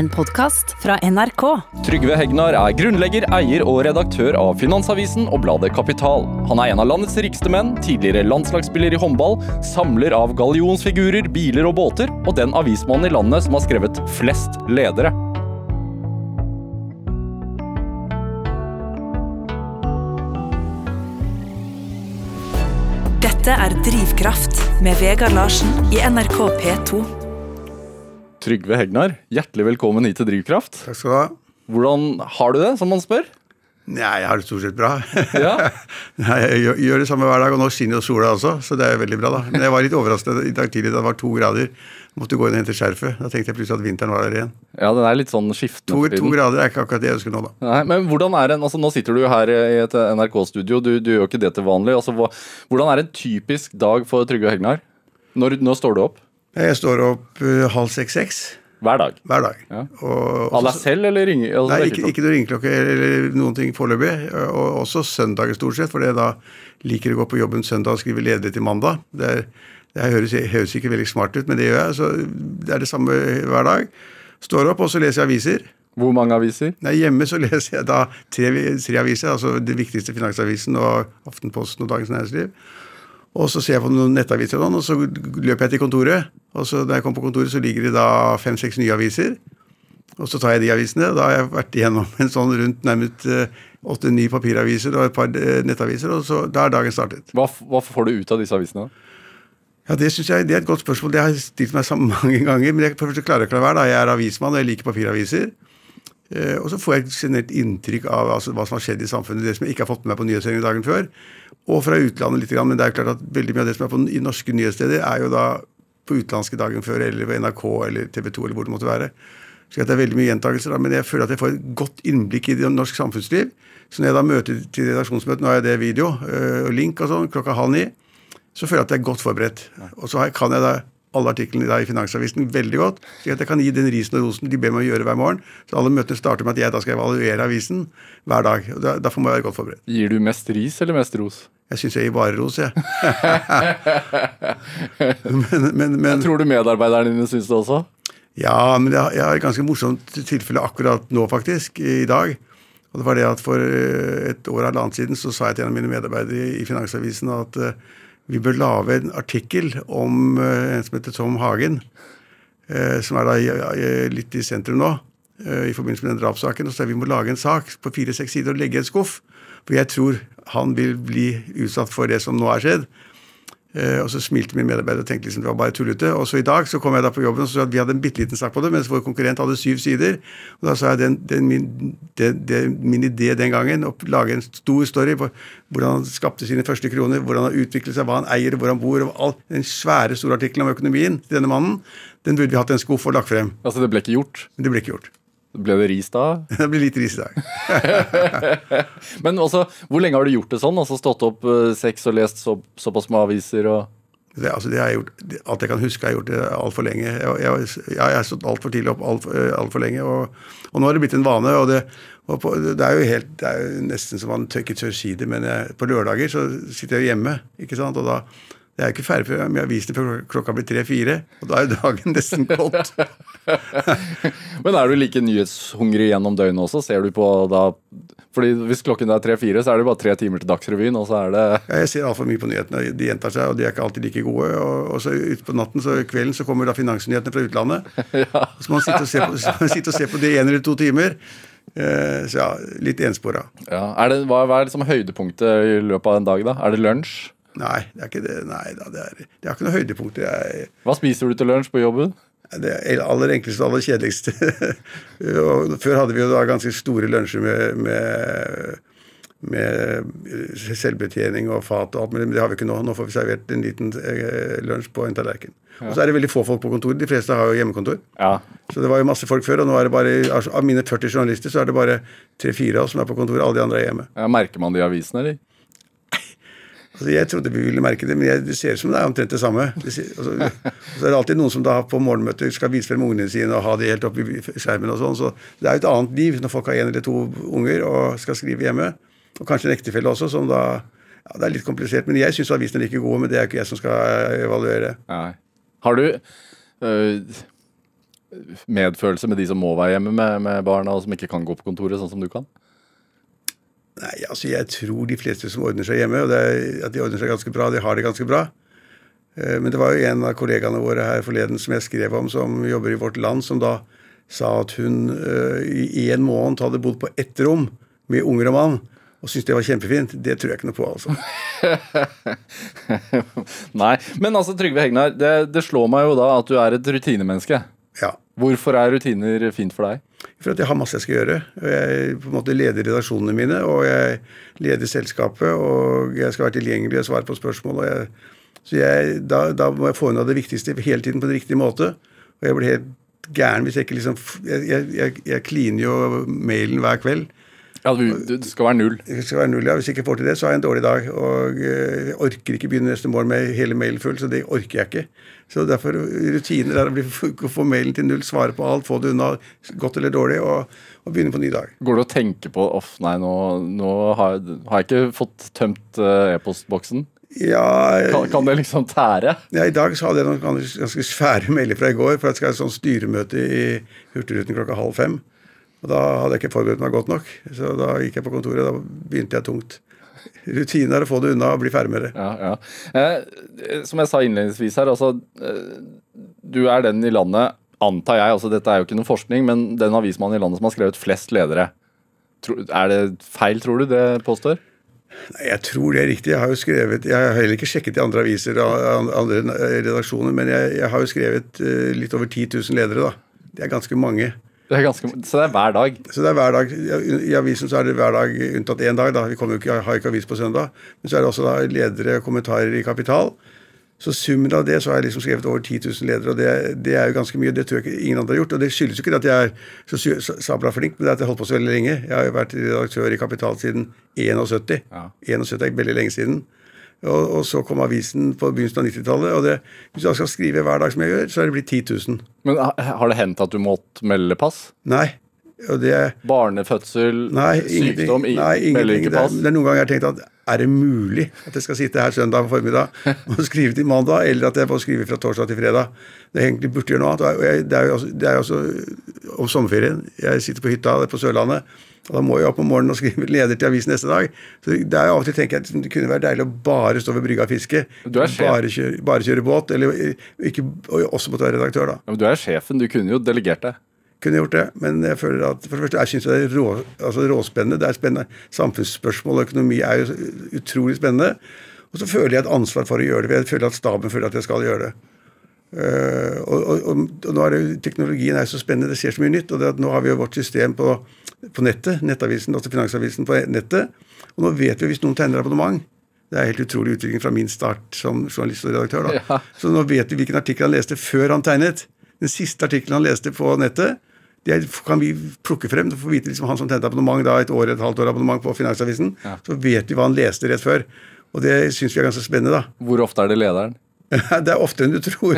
En podkast fra NRK. Trygve Hegnar er grunnlegger, eier og redaktør av Finansavisen og bladet Kapital. Han er en av landets rikeste menn, tidligere landslagsspiller i håndball, samler av gallionsfigurer, biler og båter, og den avismannen i landet som har skrevet flest ledere. Dette er Drivkraft med Vegard Larsen i NRK P2. Trygve Hegnar, hjertelig velkommen hit til Drivkraft. Takk skal du ha. Hvordan har du det, som man spør? Nei, jeg har det stort sett bra. Ja. Jeg gjør, gjør det samme hver dag, og nå skinner jo sola også, så det er veldig bra. da. Men jeg var litt overrasket i dag tidlig da det var to grader. Måtte gå inn og hente skjerfet. Da tenkte jeg plutselig at vinteren var der igjen. Ja, den er litt sånn skiftende. To, to grader er ikke akkurat det jeg ønsker nå, da. Nei, men hvordan er en, altså Nå sitter du jo her i et NRK-studio, du, du gjør ikke det til vanlig. altså Hvordan er en typisk dag for Trygve Hegnar? Når, når står du opp? Jeg står opp uh, halv seks-seks Hver dag? hver dag. Ja. Og, Av deg selv, eller ringer? Altså, Nei, ikke, ikke noe ringeklokke eller noen ting foreløpig. Og også søndager stort sett, for jeg da liker å gå på jobben søndag og skrive ledere til mandag. Det, er, det høres, høres ikke veldig smart ut, men det gjør jeg. Så det er det samme hver dag. Står opp, og så leser jeg aviser. Hvor mange aviser? Nei, Hjemme så leser jeg da tre, tre aviser, altså det viktigste Finansavisen og Aftenposten og Dagens Næringsliv. Og så ser jeg på noen nettaviser, og noen, og så løper jeg til kontoret. Og så da jeg kom på kontoret, så ligger det da fem-seks nye aviser. Og så tar jeg de avisene. Da har jeg vært igjennom en sånn rundt nærmest åtte-ni papiraviser og et par eh, nettaviser, og så da er dagen startet. Hva, hva får du ut av disse avisene? Ja, Det synes jeg det er et godt spørsmål. Det har jeg stilt meg sammen mange ganger. Men jeg for klarer ikke å la være. da. Jeg er avismann, og jeg liker papiraviser. Eh, og så får jeg et generelt inntrykk av altså, hva som har skjedd i samfunnet, det som jeg ikke har fått med meg på nyhetssendingen dagen før. Og fra utlandet litt, men det er jo klart at veldig mye av det som er på, i norske nyhetssteder, er jo da på utenlandske dagen før, eller på NRK eller TV 2 eller hvor det måtte være. Så det er veldig mye gjentakelser, men jeg føler at jeg får et godt innblikk i det norsk samfunnsliv. Så når jeg da møter til redaksjonsmøte, nå har jeg det video øh, og link og sånn, klokka halv ni, så føler jeg at jeg er godt forberedt. Og så kan jeg da alle artiklene da i Finansavisen veldig godt, slik at jeg kan gi den risen og rosen de ber meg å gjøre hver morgen. Så alle møtene starter med at jeg da skal evaluere avisen hver dag. og da, Derfor må jeg være godt forberedt. Gir du mest ris eller mest ros? Jeg syns jeg gir bare ros, jeg. men, men, men, Tror du medarbeiderne dine syns det også? Ja, men jeg, jeg har et ganske morsomt tilfelle akkurat nå, faktisk, i dag. Og det var det at For eh, et år eller annet siden så sa jeg til en av mine medarbeidere i Finansavisen at eh, vi bør lage en artikkel om eh, en som heter Tom Hagen, eh, som er da litt i sentrum nå, eh, i forbindelse med den drapssaken. Og så vi må lage en sak på fire-seks sider og legge i en skuff. For jeg tror han vil bli utsatt for det som nå er skjedd. Eh, og så smilte min medarbeider og tenkte liksom det var bare tullete. Og så i dag så kom jeg da på jobben og så at vi hadde en bitte liten sak på det, mens vår konkurrent hadde syv sider. Og da sa jeg den, den, min, det, det, min idé den gangen å lage en stor story på hvordan han skapte sine første kroner, hvordan han har utviklet seg, hva han eier, hvor han bor, og alt, den svære, store artikkelen om økonomien til denne mannen, den burde vi hatt en skuff og lagt frem. Altså, det ble ikke gjort? Det ble ikke gjort. Ble det ris da? Det blir litt ris i dag. Men altså, hvor lenge har du gjort det sånn? Altså Stått opp eh, seks og lest så, såpass med aviser og Det, altså, det har jeg gjort, alt jeg kan huske, har jeg gjort det altfor lenge. Jeg, jeg, jeg, har stått altfor tidlig opp altfor alt for lenge. Og, og nå har det blitt en vane. og det, og på, det er jo helt, det er jo nesten som man tør ikke tør si det, men jeg, på lørdager så sitter jeg hjemme. ikke sant, og da jeg er jo ikke ferdig før- med avisene før klokka blir tre-fire. Og da er jo dagen nesten gått. Men er du like nyhetshungrig gjennom døgnet også? Ser du på da Fordi hvis klokken er tre-fire, så er det bare tre timer til Dagsrevyen, og så er det Ja, jeg ser altfor mye på nyhetene. De gjentar seg, og de er ikke alltid like gode. Og, og så utpå natten, så kvelden, så kommer da finansnyhetene fra utlandet. Så må man sitte og se på, så man sitte og se på det i en eller to timer. Eh, så ja, litt enspora. ja, er det, hva er liksom høydepunktet i løpet av en dag, da? Er det lunsj? Nei, det er ikke det. Nei da, det er, det er ikke noe høydepunkt. Er, Hva spiser du til lunsj på jobben? det er aller enkleste og aller kjedeligste. før hadde vi jo da ganske store lunsjer med, med, med selvbetjening og fat og alt men det har vi ikke nå. Nå får vi servert en liten eh, lunsj på en tallerken. Og så er det veldig få folk på kontoret. De fleste har jo hjemmekontor. Ja. Så det var jo masse folk før, og nå er det bare altså, Av mine 40 journalister så er det bare tre-fire av oss som er på kontoret. Alle de andre er hjemme. ja merker man det i avisen, eller? Altså, jeg trodde vi ville merke det, men jeg, det ser ut som det er omtrent det samme. Det ser, altså, så er det alltid noen som da på morgenmøter skal vise frem ungene sine og ha det helt oppi skjermen og sånn. Så det er jo et annet liv når folk har én eller to unger og skal skrive hjemme. Og kanskje en ektefelle også, som da ja, Det er litt komplisert, men jeg syns avisene er like gode, men det er ikke jeg som skal evaluere. Nei. Har du øh, medfølelse med de som må være hjemme med, med barna, og som ikke kan gå på kontoret, sånn som du kan? Nei, altså Jeg tror de fleste som ordner seg hjemme, og det er, at de ordner seg ganske bra, de har det ganske bra. Eh, men det var jo en av kollegaene våre her forleden som jeg skrev om, som jobber i Vårt Land, som da sa at hun uh, i en måned hadde bodd på ett rom med unger og mann, og syntes det var kjempefint. Det tror jeg ikke noe på, altså. Nei, men altså Trygve Hegnar, det, det slår meg jo da at du er et rutinemenneske. Ja. Hvorfor er rutiner fint for deg? For at jeg har masse jeg skal gjøre. og Jeg på en måte leder redaksjonene mine, og jeg leder selskapet, og jeg skal være tilgjengelig og svare på spørsmål. Jeg, så jeg, da, da, må jeg få unna det viktigste hele tiden på en riktig måte. Og jeg blir helt gæren hvis jeg ikke liksom jeg kliner jo mailen hver kveld. Ja, du, Det skal være null? Det skal være null, ja. Hvis jeg ikke får til det, så har jeg en dårlig dag. Og eh, jeg orker ikke begynne neste morgen med hele mailen full, så det orker jeg ikke. Så derfor rutiner er å få mailen til null, svare på alt, få det unna, godt eller dårlig, og, og begynne på en ny dag. Går det å tenke på off, nei, nå, nå har, har, jeg, ikke fått tømt uh, e-postboksen? Ja, kan, kan, det liksom tære? Ja, I dag så hadde jeg noen ganske svære melder fra i går, for jeg skal ha et sånt styremøte i Hurtigruten klokka halv fem. Og Da hadde jeg ikke forberedt meg godt nok, så da gikk jeg på kontoret. Da begynte jeg tungt. Rutinen er å få det unna og bli ferdig med det. Ja, ja. Eh, som jeg sa innledningsvis her, altså eh, Du er den i landet, antar jeg, altså dette er jo ikke noe forskning, men den avismannen i landet som har skrevet flest ledere. Er det feil, tror du, det påstår? Nei, Jeg tror det er riktig. Jeg har jo skrevet, jeg har heller ikke sjekket i andre aviser og andre redaksjoner, men jeg, jeg har jo skrevet uh, litt over 10 000 ledere. da. Det er ganske mange. Det er ganske, så det er hver dag? Så det er hver dag. I avisen så er det hver dag unntatt én dag. da. Vi jo ikke, har ikke avis på søndag. Men så er det også da ledere og kommentarer i Kapital. Så summen av det så har jeg liksom skrevet over 10 000 ledere, og det, det, er jo ganske mye. Det tror jeg ikke ingen andre har gjort. Og det skyldes jo ikke at jeg er så sabla flink, men det er at jeg har holdt på så veldig lenge. Jeg har jo vært redaktør i Kapital siden 71. Ja. 71 er veldig lenge siden. Og, og, så kom avisen på begynnelsen av 90-tallet. og det, Hvis jeg skal skrive hver dag som jeg gjør, så er det blitt 10 000. Men Har det hendt at du måtte melde pass? Nei. Det, Barnefødsel, nei, sykdom, nei, melder ikke pass? Det, det, er noen ganger jeg har tenkt at er det mulig at jeg skal sitte her søndag formiddag og skrive til mandag, eller at jeg får skrive fra torsdag til fredag? Det egentlig burde gjøre noe annet. Det er jo også, det er også om sommerferien. Jeg sitter på hytta på Sørlandet. Og Da må jeg opp om morgenen og skrive leder til avisen neste dag. Så det er jo av og til tenker jeg at det kunne være deilig å bare stå ved brygga og fiske. Bare kjøre, bare kjøre båt. Eller ikke, og også måtte være redaktør, da. Ja, men du er sjefen, du kunne jo delegert det. Kunne gjort det, men jeg føler at for det første, jeg syns det er rå, altså råspennende. Det er spennende. Samfunnsspørsmål og økonomi er jo utrolig spennende. Og så føler jeg et ansvar for å gjøre det. Jeg føler at staben føler at jeg skal gjøre det. Uh, og, og, og, nå er det, Teknologien er så spennende, det skjer så mye nytt. og det at Nå har vi jo vårt system på, på nettet, nettavisen, altså Finansavisen på nettet. Og nå vet vi hvis noen tegner abonnement. Det er helt utrolig utvikling fra min start som journalist og redaktør. da. Ja. Så nå vet vi hvilken artikkel han leste før han tegnet. Den siste artikkelen han leste på nettet, det kan vi plukke frem. For å vite liksom Han som tente abonnement da et år, et halvt år abonnement på Finansavisen, ja. så vet vi hva han leste rett før. Og det syns vi er ganske spennende. da. Hvor ofte er det lederen? det er oftere enn du tror.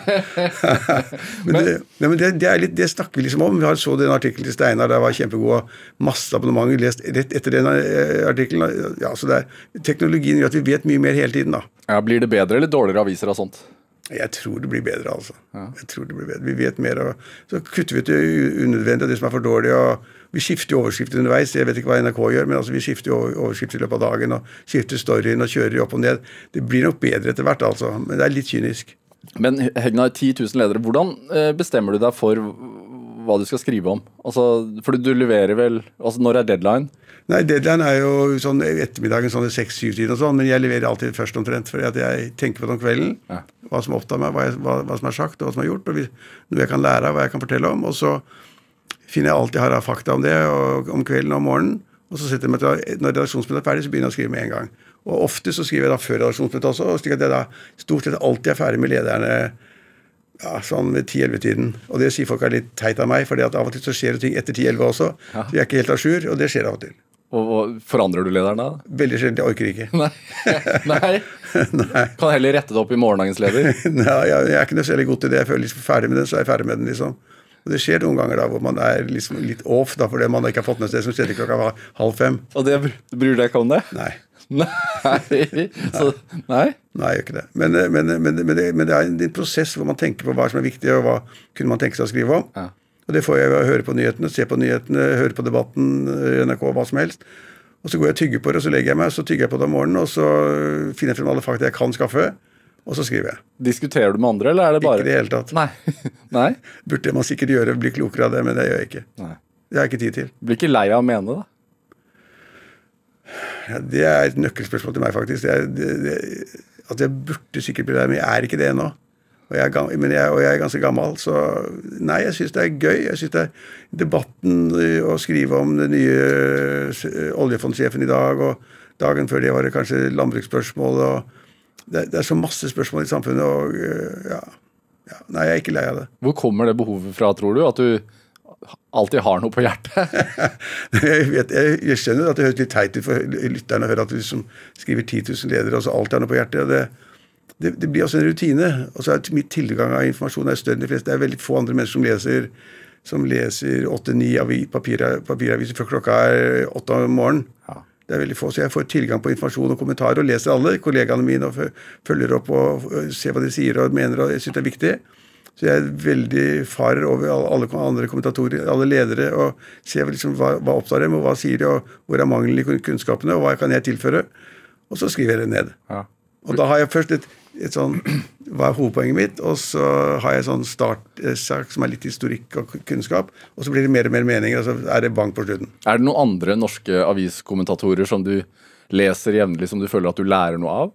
men, det, men det, det, litt, det, snakker vi liksom om. Vi har så den artikkelen til Steinar, der var kjempegod. Masse abonnementer lest rett etter den eh, artikkelen. Ja, så det er, teknologien gjør at vi vet mye mer hele tiden. da. Ja, Blir det bedre eller dårligere aviser av sånt? Jeg tror det blir bedre, altså. Ja. Jeg tror det blir bedre. Vi vet mer, og så kutter vi ut det unødvendige, det som er for dårlig. og Vi skifter jo overskrifter underveis. Jeg vet ikke hva NRK gjør, men altså vi skifter jo overskrifter i løpet av dagen. og Skifter storyen og kjører opp og ned. Det blir nok bedre etter hvert, altså. Men det er litt kynisk. Men Hegnar, 10 000 ledere, hvordan eh, bestemmer du deg for hva du skal skrive om? Altså, fordi du leverer vel altså Når er deadline? Nei, Deadline er jo sånn ettermiddagen sånn seks-syv-tiden og sånn, men jeg leverer alltid først omtrent. fordi at jeg tenker på det om kvelden. Ja. Hva som opptar meg, hva, jeg, hva, hva, som er sagt og hva som er gjort. og Noe jeg kan lære av, hva jeg kan fortelle om. Og så finner jeg alt jeg har av fakta om det og, om kvelden og om morgenen. Og så setter jeg meg til, Når redaksjonsmøtet er ferdig, så begynner jeg å skrive med en gang. Og ofte så skriver jeg da før redaksjonsmøtet også, slik at jeg da stort sett alltid er ferdig med lederne ja, sånn ved 10-11-tiden. Og det sier folk er litt teit av meg, for av og til så skjer det ting etter 10-11 også. Ja. Så jeg er ikke helt a jour, og det skjer av og til. Og, og Forandrer du lederen da? Veldig sjelden. Jeg orker ikke. Nei. Nei. Nei. Kan heller rette det opp i morgendagens leder? Nei, jeg, jeg er ikke noe særlig god til det. Jeg føler liksom ferdig med den, så er jeg ferdig med den. liksom. Og Det skjer noen ganger da hvor man er liksom litt off da, fordi man ikke har fått med seg det som skjedde klokka halv fem. Og det bryr deg ikke om det? Nei. Nei. Så, nei? Nei, jeg gjør ikke det. Men, eh, men, men, men, det, det er en, prosess hvor man tenker på hva som er viktig, og hva kunne man tenke seg å skrive om. Ja. Og det får jeg ved å høre på nyhetene, se på nyhetene, høre på debatten i NRK, hva som helst. Og så går jeg og tygger på det, og så legger jeg meg, så tygger jeg på det om morgenen, og så finner jeg frem alle fakta jeg kan skaffe, og så skriver jeg. Diskuterer du med andre, eller er det bare Ikke i det hele tatt. Nei. nei? Burde man sikkert gjøre, bli klokere av det, men det gjør jeg ikke. nei. Det har jeg ikke tid til. Blir ikke lei av å mene, da? Ja, det er et nøkkelspørsmål til meg, faktisk. Det det, det, at jeg burde sikkert bli der, men jeg er ikke det ennå. Og jeg, er, men jeg, og jeg er ganske gammel, så nei, jeg syns det er gøy. Jeg syns det er debatten å skrive om den nye eh, oljefondsjefen i dag, og dagen før det var det kanskje landbruksspørsmål. og det, det er så masse spørsmål i samfunnet, og eh, ja, ja. Nei, jeg er ikke lei av det. Hvor kommer det behovet fra, tror du? At du alltid har noe på hjertet? Jeg, vet, jeg, jeg skjønner at det høres litt teit ut for lytterne å høre at du liksom skriver 10 000 ledere, og så alltid har noe på hjertet. det, det, det blir også en rutine. og så er Mitt tilgang av informasjon er større enn de fleste. Det er veldig få andre mennesker som leser som leser åtte-ni papiraviser før klokka er åtte om morgenen. Ja. Det er veldig få, så Jeg får tilgang på informasjon og kommentarer og leser alle kollegaene mine og følger opp og ser hva de sier og mener. og Jeg syns det er viktig. Så jeg er veldig farer over alle, andre kommentatorer, alle ledere, og ser liksom hva, hva opptar dem, og hva sier de, og hvor er mangelen i kunnskapene, og hva kan jeg tilføre. Og så skriver jeg det ned. Ja. Og da har jeg først et, et sånn Hva er hovedpoenget mitt? Og så har jeg sånn startsak som er litt historikk og kunnskap. Og så blir det mer og mer meninger, og så er det bank på slutten. Er det noen andre norske aviskommentatorer som du leser jevnlig, som du føler at du lærer noe av?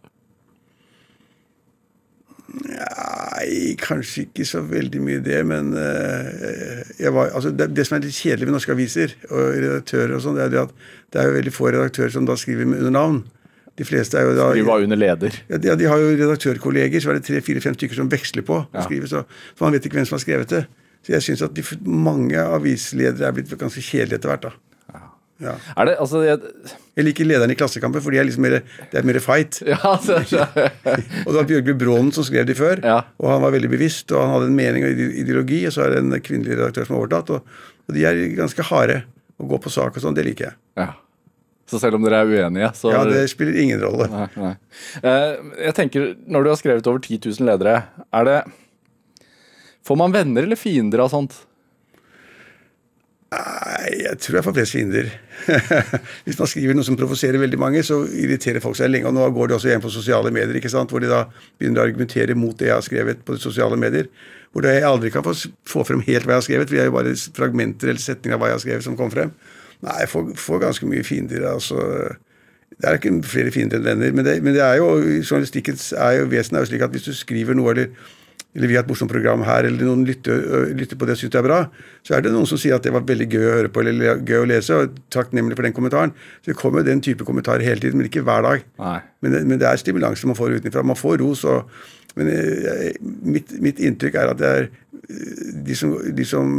Nei, kanskje ikke så veldig mye det, men eh, jeg var, altså det, det som er litt kjedelig med norske aviser og redaktører og sånt, det er det at det er jo veldig få redaktører som da skriver med under navn. De fleste er jo da Skriver under leder. ja, de, de har jo redaktørkolleger, så er det tre-fire-fem stykker som veksler på. og Ja. Skriver, så, så man vet ikke hvem som har skrevet det. Så jeg syns at de, mange avisledere er blitt ganske kjedelige etter hvert. da. Ja. Er det, altså, jeg, Jeg liker lederen i Klassekampen, for de er liksom mer, det er mer fight. ja, altså, Og det var Bjørgby Brånen som skrev de før. Ja. Og han var veldig bevisst, og han hadde en mening og ideologi. Og så er det en kvinnelig redaktør som har overtatt. Og, og de er ganske harde. Å gå på sak og sånn, det liker jeg. ja. Så selv om dere er uenige, så Ja, det spiller ingen rolle. Nei, nei. Eh, jeg tenker, Når du har skrevet over 10 000 ledere, er det Får man venner eller fiender av sånt? Nei, jeg tror jeg får flest fiender. Hvis man skriver noe som provoserer veldig mange, så irriterer folk seg lenge. Og nå går det også igjen på sosiale medier, ikke sant? hvor de da begynner å argumentere mot det jeg har skrevet på de sosiale medier. Hvor jeg aldri kan få, frem helt hva jeg har skrevet, for det er jo bare fragmenter eller setninger av hva jeg har skrevet som kommer frem. Nei, jeg får, får ganske mye fiender. altså... Det er ikke flere fiender enn venner, men det, men det er jo, journalistikkens er jo, vesen er jo slik at hvis du skriver noe eller eller vi har et morsomt program her, eller noen lytter, lytter på det og syns det er bra, så er det noen som sier at det var veldig gøy å høre på eller gøy å lese, og takknemlig for den kommentaren. Så det kommer den type kommentarer hele tiden, men ikke hver dag. Men det, men det er stimulanse man får utenfra. Man får ros. Og, men jeg, mitt, mitt inntrykk er at det er de som, de som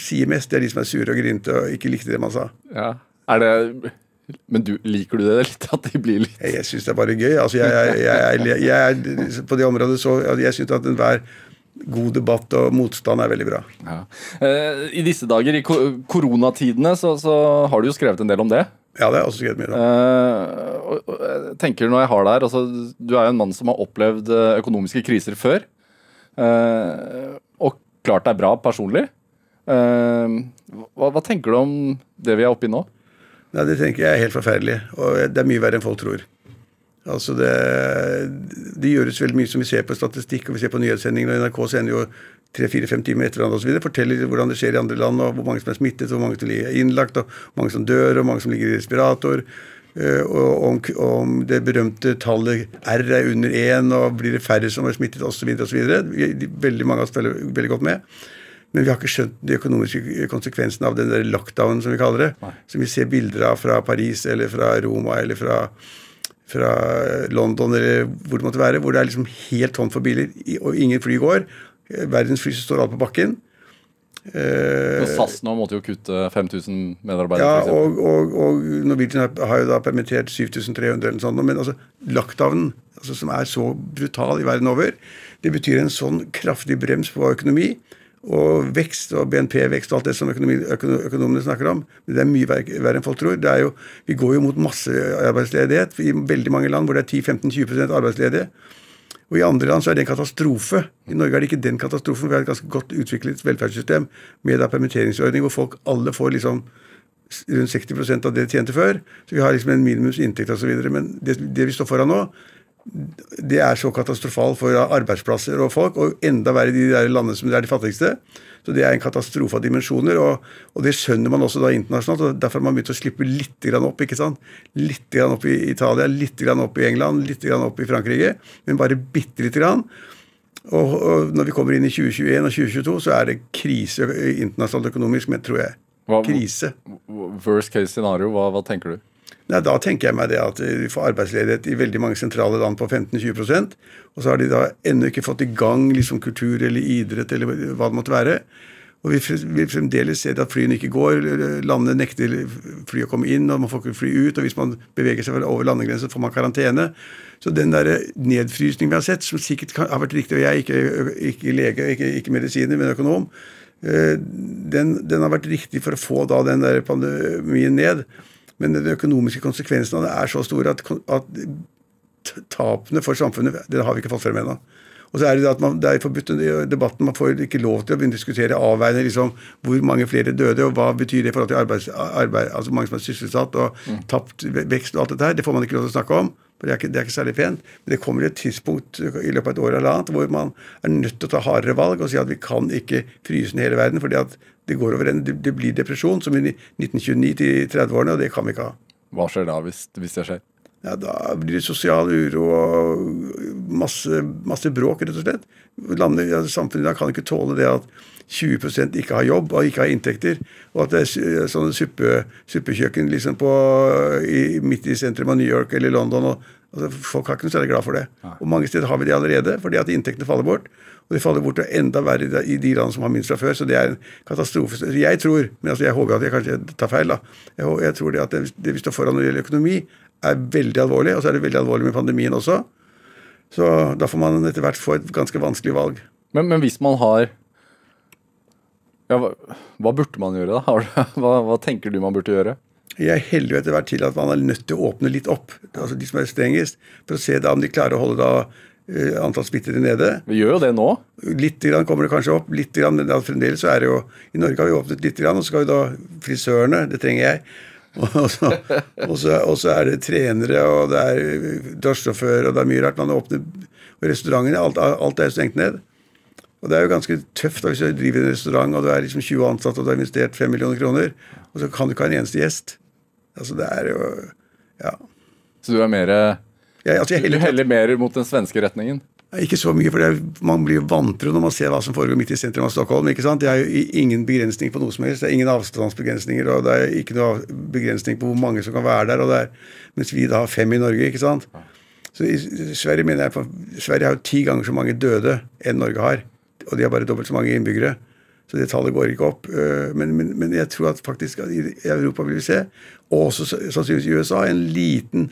sier mest, det er de som er sure og grinte og ikke likte det man sa. Ja. Er det Men du, liker du det litt? At de blir litt Jeg, syns det er bare gøy. Altså, jeg, jeg, jeg, jeg, er på det området så Jeg syns at enhver god debatt og motstand er veldig bra. ja. eh, I disse dager, i koronatidene, så, så har du jo skrevet en del om det. Ja, det har jeg også skrevet mye om. Eh, og, jeg tenker når jeg har deg altså, Du er jo en mann som har opplevd eh, økonomiske kriser før. eh, og klart deg bra personlig. Eh, hva, hva tenker du om det vi er oppe i nå? Nei, Det tenker jeg er helt forferdelig, og det er mye verre enn folk tror. Altså det, det gjøres veldig mye som vi ser på statistikk og vi ser på nyhetssendinger. og NRK sender jo tre-fire-fem timer etter hverandre osv. Forteller hvordan det skjer i andre land, og hvor mange som er smittet, hvor mange som er innlagt, og hvor mange som dør, og mange som ligger i respirator. eh, Og om, om det berømte tallet R er under én, og blir det færre som er smittet osv. osv. Veldig mange av oss følger veldig godt med. Men vi har ikke skjønt de økonomiske konsekvensene av den der lockdownen, som vi kaller det. Som vi ser bilder av fra Paris eller fra Roma eller fra, fra London eller hvor det måtte være. Hvor det er liksom helt tomt for biler, og ingen fly går. Verdens fly står alt på bakken. Eh, SAS nå måtte jo kutte 5000 medarbeidere. ja, og, og, og Norwegian har- har jo da permittert 7300 eller noe sånt. Men altså, lockdownen, altså, som er så brutal i verden over, det betyr en sånn kraftig brems på økonomi og vekst og BNP-vekst og alt det som økonomene snakker om. Men det er mye verre, enn folk tror. Jo, vi går jo mot massearbeidsledighet i veldig mange land hvor det er 10-15-20% arbeidsledige. Og I andre land så er det en katastrofe. I Norge er det ikke den katastrofen. Vi har et ganske godt utviklet velferdssystem med permitteringsordning hvor folk alle får liksom rundt 60% av det de tjente før. Så vi har liksom en minimums inntekt osv. Men det, det vi står foran nå, det er så katastrofalt for arbeidsplasser og folk, og enda verre i de der landene som er de fattigste. Så det er en katastrofe av dimensjoner, og, og, det skjønner man også da internasjonalt. og Derfor har man begynt å slippe litt opp. ikke sant? Litt opp i Italia, litt opp i England, litt opp i Frankrike, men bare bitte lite grann. Og, og, når vi kommer inn i 2021 og 2022, så er det krise internasjonalt økonomisk, men tror jeg. Krise. Worst case scenario, hva, hva tenker du? Nei, Da tenker jeg meg det at vi får arbeidsledighet i veldig mange sentrale land på 15-20% og så har de da ennå ikke fått i gang liksom kultur eller idrett eller hva det måtte være. Og vi vil fremdeles se at flyene ikke går, landene nekter fly å komme inn, og man får ikke fly ut. Og hvis man beveger seg over landegrensen, får man karantene. Så den der nedfrysningen vi har sett, som sikkert har vært riktig, og jeg er ikke, ikke lege, ikke, ikke medisiner, men økonom, eh, den, den, har vært riktig for å få da den der pandemien ned. Men de økonomiske konsekvensene av det er så store at, at tapene for samfunnet det har vi ikke fått frem ennå. Og så er det at man, det er forbudt i debatten. Man får ikke lov til å begynne å diskutere avveiende liksom, hvor mange flere døde, og hva betyr det i forhold til arbeids, arbeid, altså mange som er sysselsatt, og mm. tapt vekst og alt dette her. Det får man ikke lov til å snakke om. for det er, ikke, det er ikke særlig pent. Men det kommer et tidspunkt i løpet av et år eller annet hvor man er nødt til å ta hardere valg og si at vi kan ikke fryse ned hele verden. fordi at det går over en, det blir depresjon, som i 1929 til 30-årene, og det kan vi ikke ha. Hva skjer da, hvis, hvis det skjer? Ja, Da blir det sosial uro og masse, masse bråk, rett og slett. Landet, ja, samfunnet kan ikke tåle det at 20% ikke har jobb og ikke har inntekter. Og at det er sånne suppe, suppekjøkken liksom på, i, midt i sentrum av New York eller London. Og, altså, folk har ikke noe særlig glad for det. Og mange steder har vi det allerede fordi at inntektene faller bort. Og de faller bort og enda verre i de land som har minst fra før. Så det er en katastrofe. Jeg tror, men altså jeg håper at jeg kanskje tar feil, da. Jeg, jeg tror det at det, det vi står foran når det gjelder økonomi, er veldig alvorlig. Og så er det veldig alvorlig med pandemien også. Så da får man etter hvert få et ganske vanskelig valg. Men, men hvis man har ja, hva, hva, burde man gjøre, da? Hva, hva, tenker du man burde gjøre? Jeg heller jo etter hvert til at man er nødt til å åpne litt opp, altså de som er strengest, for å se da om de klarer å holde da Eh, antall smittede nede. Vi gjør jo det nå. Litt grann kommer det kanskje opp. litt grann, men Fremdeles så er det jo I Norge har vi åpnet litt, grann, og så skal vi da frisørene. Det trenger jeg. Og så, og, så, og så, er det trenere, og det er drosjesjåfør, og det er mye rart. Man åpner og restaurantene. Alt, alt er stengt ned. Og det er jo ganske tøft da, hvis du driver en restaurant og du er liksom 20 ansatte og du har investert 5 millioner kroner, og så kan du ikke ha en eneste gjest. Altså det er jo Ja. Så du er mer ja, altså heller, du heller mer mot den svenske retningen? Ikke så mye, for man blir vantro når man ser hva som foregår midt i sentrum av Stockholm. ikke sant? Det er jo ingen begrensning på noe som helst. Det er ingen avstandsbegrensninger, og det er ikke noe begrensning på hvor mange som kan være der. og det er, Mens vi da har fem i Norge. ikke sant? Så i Sverige mener jeg, Sverige har jo ti ganger så mange døde enn Norge har. Og de har bare dobbelt så mange innbyggere. Så det tallet går ikke opp. Øh, men, men, men jeg tror at faktisk at i Europa vil vi se, og også sannsynligvis i USA, en liten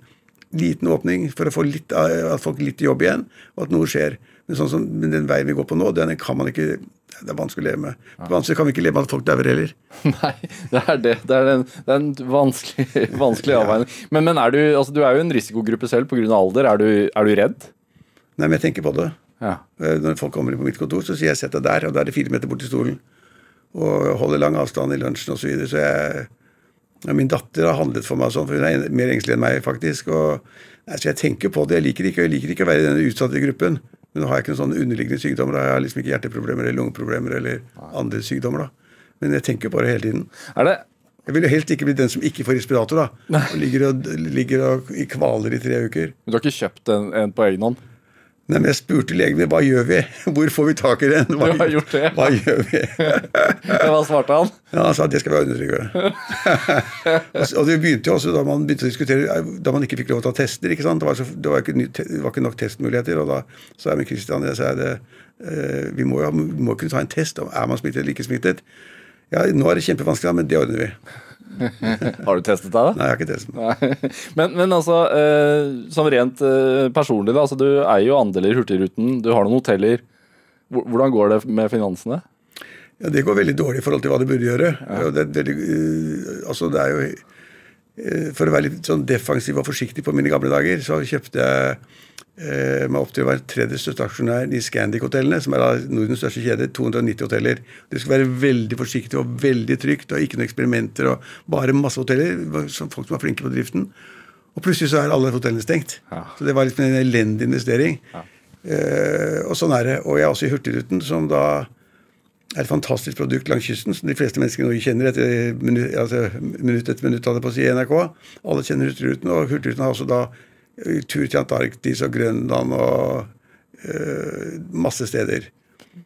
liten åpning for å få litt, at folk litt jobb igjen, og at noe skjer. Men, sånn som, men den veien vi går på nå, den kan man ikke det er vanskelig å leve med. Ja. Vanskelig kan vi ikke leve med at folk dauer heller. Nei, det er det. Det er en, det er en vanskelig, vanskelig avveining. ja. Men, men er du, altså, du er jo en risikogruppe selv pga. alder. Er du, er du, redd? Nei, men jeg tenker på det. Ja. Eh, når folk kommer inn på mitt kontor, så sier jeg 'sett deg der', og da er det fire meter bort til stolen. Og holder lang avstand i lunsjen osv. Så, videre, så jeg ja, min datter har handlet for meg sånn, for hun er mer engstelig enn meg, faktisk. og altså, Jeg tenker på det. Jeg liker ikke, jeg liker ikke å være i denne utsatte gruppen. Men nå har jeg ikke noen sånne underliggende sykdommer. Jeg har liksom ikke hjerteproblemer eller lungeproblemer eller andre sykdommer. da. Men jeg tenker på det hele tiden. Er det? Jeg vil jo helst ikke bli den som ikke får respirator. da. Og ligger, og, ligger og kvaler i tre uker. Men du har ikke kjøpt en, en på egen hånd? Nei, men Jeg spurte legen min hva gjør vi? Hvor får vi tak i den? Hva, du har gjort det? Hva gjør vi? hva svarte han? Ja, Han sa at det skal vi undertrykke. og det begynte jo også da man begynte å diskutere da man ikke fikk lov til å ta tester. ikke sant? Det var, så, det var, ikke, det var ikke, nok testmuligheter. Og da sa jeg med Christian jeg sa det, eh, vi må jo kunne ta en test om er man smittet eller ikke smittet. Ja, Nå er det kjempevanskelig, men det ordner vi. har du testet deg? da? Nei, jeg har ikke testet meg. Men, men, altså, eh, som rent eh, personlig, da, altså, du eier jo andeler i Hurtigruten, du har noen hoteller. Hvordan går det med finansene? Ja, Det går veldig dårlig i forhold til hva det burde gjøre. Ja. Det, det, uh, altså det er jo uh, For å være litt sånn defensiv og forsiktig på mine gamle dager, så kjøpte jeg uh, meg opp til å være tredje største aksjonær i Scandic-hotellene, som er da Nordens største kjede. 290 hoteller. Det skal være veldig forsiktig og veldig trygt, og ikke noen eksperimenter, og bare masse hoteller. Som folk som var flinke på driften. Og plutselig så er alle hotellene stengt. Ja. Så det var liksom en elendig investering. Ja. og sånn er det. Og jeg er også i Hurtigruten, som da er et fantastisk produkt langs kysten som de fleste mennesker i Norge kjenner etter minutt, altså, minutt etter minutt. på å si NRK. Alle kjenner Hurtigruten, og Hurtigruten har også da eh, tur til Antarktis og Grønland og øh, masse steder.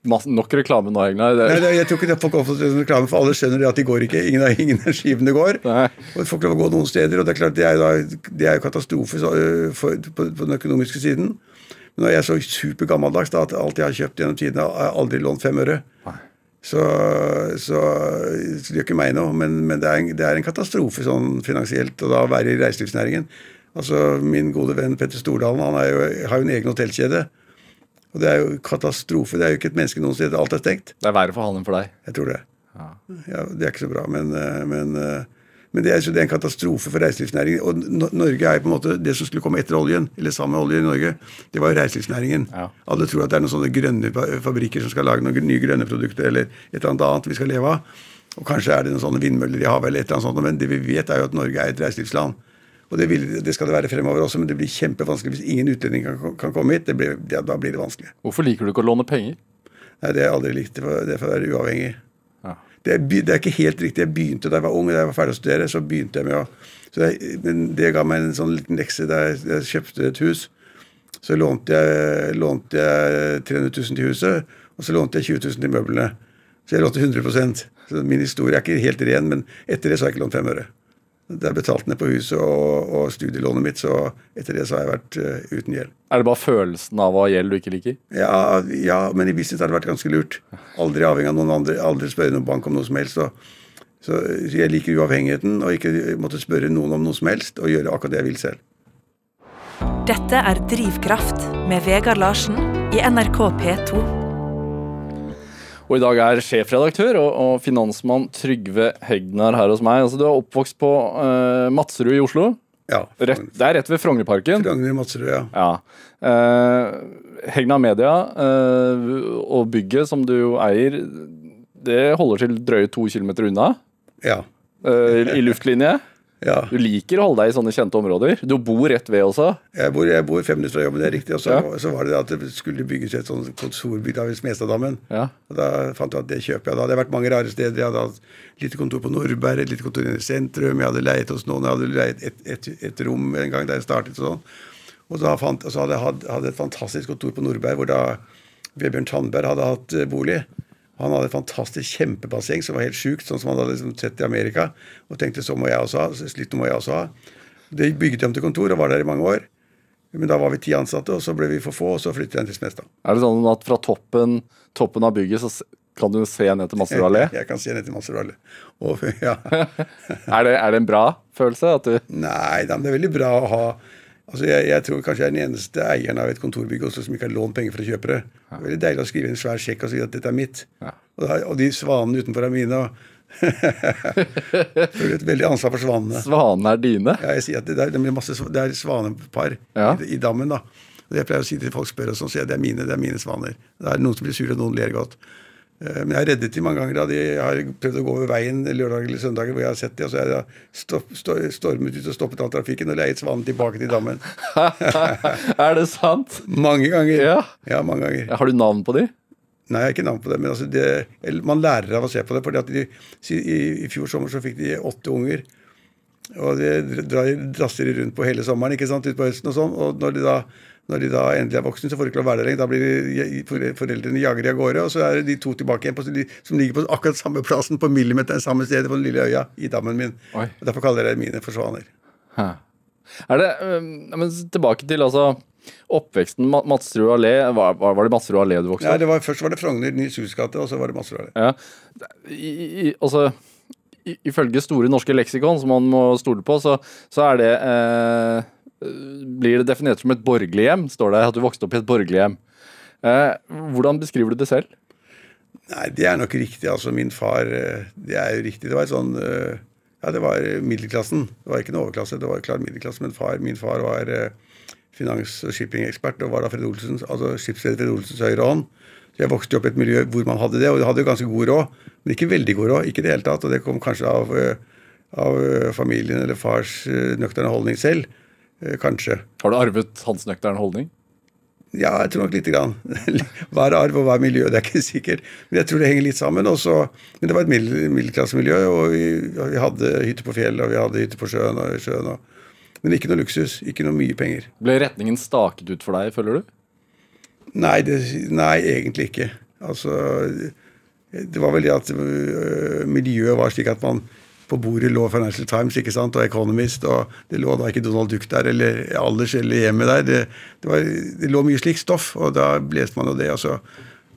Masse, nok reklame nå, Egnar. Nei, det, jeg tror ikke det folk oppfatter reklame, for alle skjønner at de går ikke. Ingen av, ingen av skipene går. Nei. Og Folk lov å gå noen steder, og det er klart det er, det er katastrofe så, for, på, på, den økonomiske siden. Men jeg er så supergammeldags da, at alt jeg har kjøpt gjennom tidene, har aldri lånt fem øre. Så, så, så, det gjør ikke meg noe, men, men det, er en, det, er en, katastrofe sånn finansielt Og da være i reiselivsnæringen. Altså, Min gode venn Petter Stordalen han jo, har jo en egen hotellkjede. Og det er jo katastrofe. Det er jo ikke et menneske noen steder. Alt er stengt. Det er verre for han enn for deg? Jeg tror det. Ja. ja det er ikke så bra, men, eh, men eh, men det er, det er, en katastrofe for reiselivsnæringen. Og Norge er på en måte det som skulle komme etter oljen, eller sammen med oljen i Norge, det var jo reiselivsnæringen. Ja. Alle tror at det er noen sånne grønne fabrikker som skal lage noen nye grønne produkter, eller et eller annet annet vi skal leve av. Og kanskje er det noen sånne vindmøller i havet, eller et eller annet sånt, men det vi vet, er jo at Norge er et reiselivsland. Og det, vil, det, skal det være fremover også, men det blir kjempevanskelig hvis ingen utlendinger kan, kan, komme hit. Blir, ja, da blir det vanskelig. Hvorfor liker du ikke å låne penger? Nei, Det har jeg aldri likt. Det er for å være uavhengig det, det, er ikke helt riktig. Jeg begynte da jeg var ung, da jeg var ferdig å studere, så begynte jeg med å det, Men det ga meg en sånn liten lekse da jeg, jeg, kjøpte et hus. Så lånte jeg, lånte jeg 300 000 til huset, og så lånte jeg 20 000 til møblene. Så jeg lånte 100 Så min historie er ikke helt ren, men etter det så har jeg ikke lånt fem øre. Det er betalt ned på huset og, og, studielånet mitt, så etter det så har jeg vært uh, uten gjeld. Er det bare følelsen av å ha gjeld du ikke liker? Ja, ja men i business har det vært ganske lurt. Aldri avhengig av noen andre, aldri spørre noen bank om noe som helst. Så, så jeg liker uavhengigheten og ikke måtte spørre noen om noe som helst, og gjøre akkurat det jeg vil selv. Dette er Drivkraft med Vegard Larsen i NRK P2. Og i dag er sjefredaktør og, og finansmann Trygve Hegnar her hos meg. Altså, du er oppvokst på uh, Madserud i Oslo. Ja. Rett, det er rett ved Frognerparken. Frogner Madserud, ja. ja. Uh, Hegnar Media uh, og bygget som du jo eier, det holder til drøye to kilometer unna. Ja. Uh, I luftlinje. Ja. Du liker å holde deg i sånne kjente områder. Du bor rett ved også. Jeg bor, jeg bor fem minutter fra jobben, det er riktig. Og så, ja. så var det at det skulle bygges et sånt kontorbygg ved Smestadammen. Ja. Og da fant jeg at det kjøper jeg. Da hadde jeg vært mange rare steder. Jeg hadde hatt lite kontor på Nordberg, et lite kontor i sentrum. Jeg hadde leiet hos noen. Jeg hadde leiet et, et, et, rom en gang da jeg startet. Sånn. Og, fant, og så hadde jeg hatt, hadde et fantastisk kontor på Nordberg, hvor da Vebjørn Tandberg hadde hatt eh, bolig. Han hadde et fantastisk kjempebasseng som var helt sjukt, sånn som han hadde liksom sett i Amerika. Og tenkte så må jeg også ha. Slitt, må jeg også ha. Det bygget om til kontor og var der i mange år. Men da var vi ti ansatte, og så ble vi for få, og så flyttet jeg til Smestad. Er det sånn at fra toppen, toppen av bygget så kan du se ned til Masserud allé? Jeg kan se ned til Masserud allé. Ja. er, det, er, det, en bra følelse? Du Nei, det er veldig bra å ha Altså jeg, jeg, tror kanskje jeg er den eneste eieren av et kontorbygg også som ikke har lånt penger for å kjøpe det. Er veldig deilig å skrive en svær sjekk og si at dette er mitt. Ja. Og, da, og, de svanene utenfor er mine. Føler et veldig ansvar for svanene. Svanene er dine? Ja, jeg sier at det er, det masse, det er svanepar ja. i, i, dammen. da. Og det jeg pleier å si til folk spør og sånn, sier jeg det er mine, det er mine svaner. Det er noen som blir sure, og noen ler godt. Eh, men jeg har reddet dem mange ganger da de har prøvd å gå over veien lørdag eller søndag hvor jeg har sett dem, og så har jeg stopp, stormet ut og stoppet all trafikken og leiet svanen tilbake til dammen. er det sant? Mange ganger. Ja. ja, mange ganger. Har du navn på dem? Nei, jeg har ikke navn på dem. Men altså det, man lærer av å se på det. fordi de, i, i, fjor sommer så fikk de åtte unger. Og de drasser rundt på hele sommeren ikke sant, utpå høsten og sånn. Og når de da når de da endelig er voksne, så får de ikke lov å være der lenger. Da blir de, foreldrene jager de av gårde, og så er det de to tilbake igjen på, som ligger på akkurat samme plassen, på millimeteren samme sted på den lille øya i dammen min. Oi. Og Derfor kaller jeg det mine forsvaner. Er det, men Tilbake til altså oppveksten. Madsrud allé. Var, var, det Madsrud allé du vokste opp? Ja, var, først var det Frogner, Nils Hus gate, og så var det Madsrud allé. Ja. I, i, altså, ifølge Store norske leksikon, som man må stole på, så, så er det eh, blir det definert som et borgerlig hjem, står det at du vokste opp i et borgerlig hjem. Eh, hvordan beskriver du det selv? Nei, det er nok riktig. Altså, min far eh, Det er jo riktig. Det var sånn eh, Ja, det var middelklassen. Det var ikke en overklasse, det var klart middelklasse. Men far, min far var finans- og shippingekspert og var da Fred Olsens, altså skipsleder Fred Olsens høyre hånd. Så jeg vokste opp i et miljø hvor man hadde det, og det hadde jo ganske god råd. Men ikke veldig god råd. Ikke det hele tatt. Og det kom kanskje av, av familien eller fars nøkterne holdning selv. Kanskje. Har du arvet hans nøkterne holdning? Ja, jeg tror nok lite grann. Hva er arv og hva er miljø? Det er ikke sikkert. Men jeg tror det henger litt sammen. Også, men det var et middelklassemiljø, og vi, vi, hadde hytte på fjellet, og vi hadde hytte på sjøen. Og, sjøen og, men ikke noe luksus. Ikke noe mye penger. Ble retningen staket ut for deg, føler du? Nei, det, nei egentlig ikke. Altså Det var vel det at øh, miljøet var slik at man på bordet lå Financial Times ikke sant, og Economist, og det lå da ikke Donald Duck der, eller Alders eller hjemmet der. Det, det, var, det, lå mye slikt stoff, og da leste man jo det. Og så,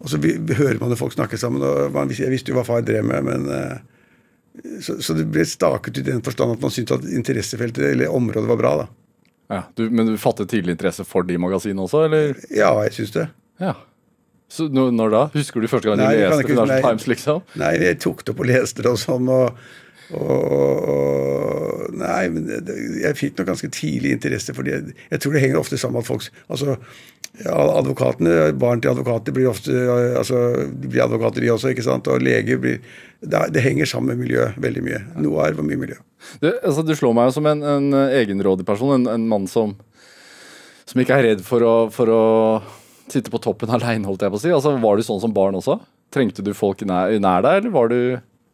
og så hører man jo folk snakke sammen. og man, Jeg visste jo hva far drev med, men eh, så, så, det ble staket ut i den forstand at man syntes at interessefeltet eller området var bra. da. Ja, du, Men du fattet tidlig interesse for de magasinene også, eller? Ja, jeg syns det. Ja. Så når da? Husker du første gang du leste Financial Times? liksom? Nei, jeg tok det opp og leste det og sånn. og og, nei, men jeg fikk nok ganske tidlig interesse for det. Jeg tror det henger ofte sammen med at folk altså, advokatene, Barn til advokater blir ofte altså, de blir advokater, de også. ikke sant, Og leger blir Det, det henger sammen med miljøet veldig mye. Noe er og mye miljø. Du, altså, du slår meg jo som en, en egenrådig person, en, en, mann som, som ikke er redd for å, for å sitte på toppen aleine, holdt jeg på å si. Altså, Var du sånn som barn også? Trengte du folk nær, nær deg, eller var du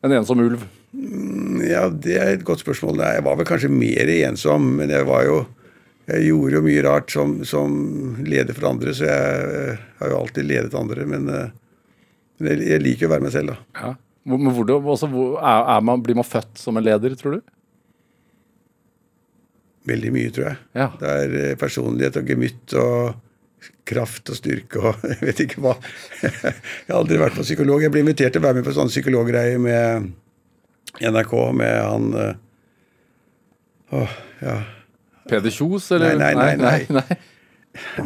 en ensom ulv? Mm, ja, det er et godt spørsmål. Jeg var vel kanskje mer ensom, men jeg var jo Jeg gjorde jo mye rart som, som leder for andre, så jeg har jo alltid ledet andre. Men, eh, men jeg, jeg, liker å være meg selv, da. Ja. Men hvordan, også, er, er man, Blir man født som en leder, tror du? Veldig mye, tror jeg. Ja. Det er eh, personlighet og gemytt og kraft og styrke og jeg vet ikke hva. Jeg har aldri vært på psykolog. Jeg ble invitert til å være med på sånne psykologgreier med NRK med han Åh, Åh, ja. Peder Kjos, eller? Nei, nei, nei. nei, nei.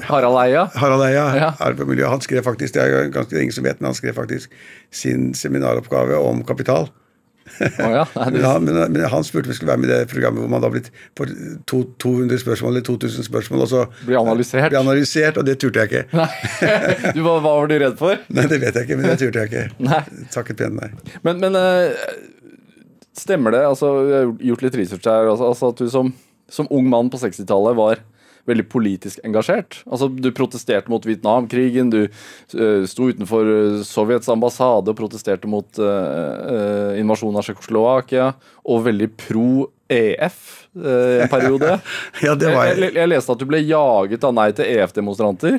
Harald Eia? Harald Eia, ja. Arv og miljø. Han skrev faktisk, det er ganske ingen som vet, men han skrev faktisk sin seminaroppgave om kapital. Oh, ja. Nei, men, han, men, men, han, spurte om vi skulle være med i det programmet hvor man da blitt for 200 spørsmål eller 2000 spørsmål, og så blir analysert. Blir analysert, Og det turte jeg ikke. Nei. Du, hva, var du redd for? Nei, Det vet jeg ikke, men det turte jeg ikke. Nei. Takket pent nei. Men, men uh, Stemmer det? altså Jeg har gjort litt research her. Altså, altså at du som, som, ung mann på 60-tallet var veldig politisk engasjert. Altså Du protesterte mot Vietnamkrigen, du uh, sto utenfor eh, Sovjets ambassade og protesterte mot uh, uh, invasjonen av Tsjekkoslovakia, og veldig pro EF en periode. ja, det var jeg. Jeg, jeg leste at du ble jaget av Nei til EF-demonstranter.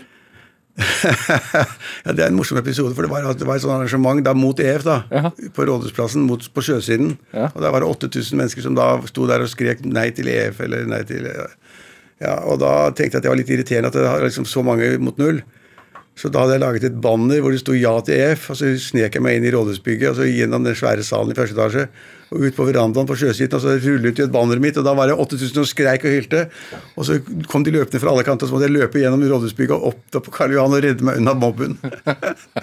ja, Det er en morsom episode, for det var, det var et sånt arrangement da mot EF da, ja. på Rådhusplassen mot, på sjøsiden. Ja. Og Da var det 8000 mennesker som da sto der og skrek nei til EF eller nei til ja, Og da tenkte jeg at det var litt irriterende at det var liksom så mange mot null. Så da hadde jeg laget et banner hvor det sto 'Ja til EF', og så snek jeg meg inn i rådhusbygget og så gjennom den svære salen i første etasje og ut på verandaen på sjøsiden, og så rullet ut banneret mitt, og da var det 8000 og skreik og hylte. Og så kom de løpende fra alle kanter, og så måtte jeg løpe gjennom rådhusbygget og opp på Karl Johan og redde meg unna mobben.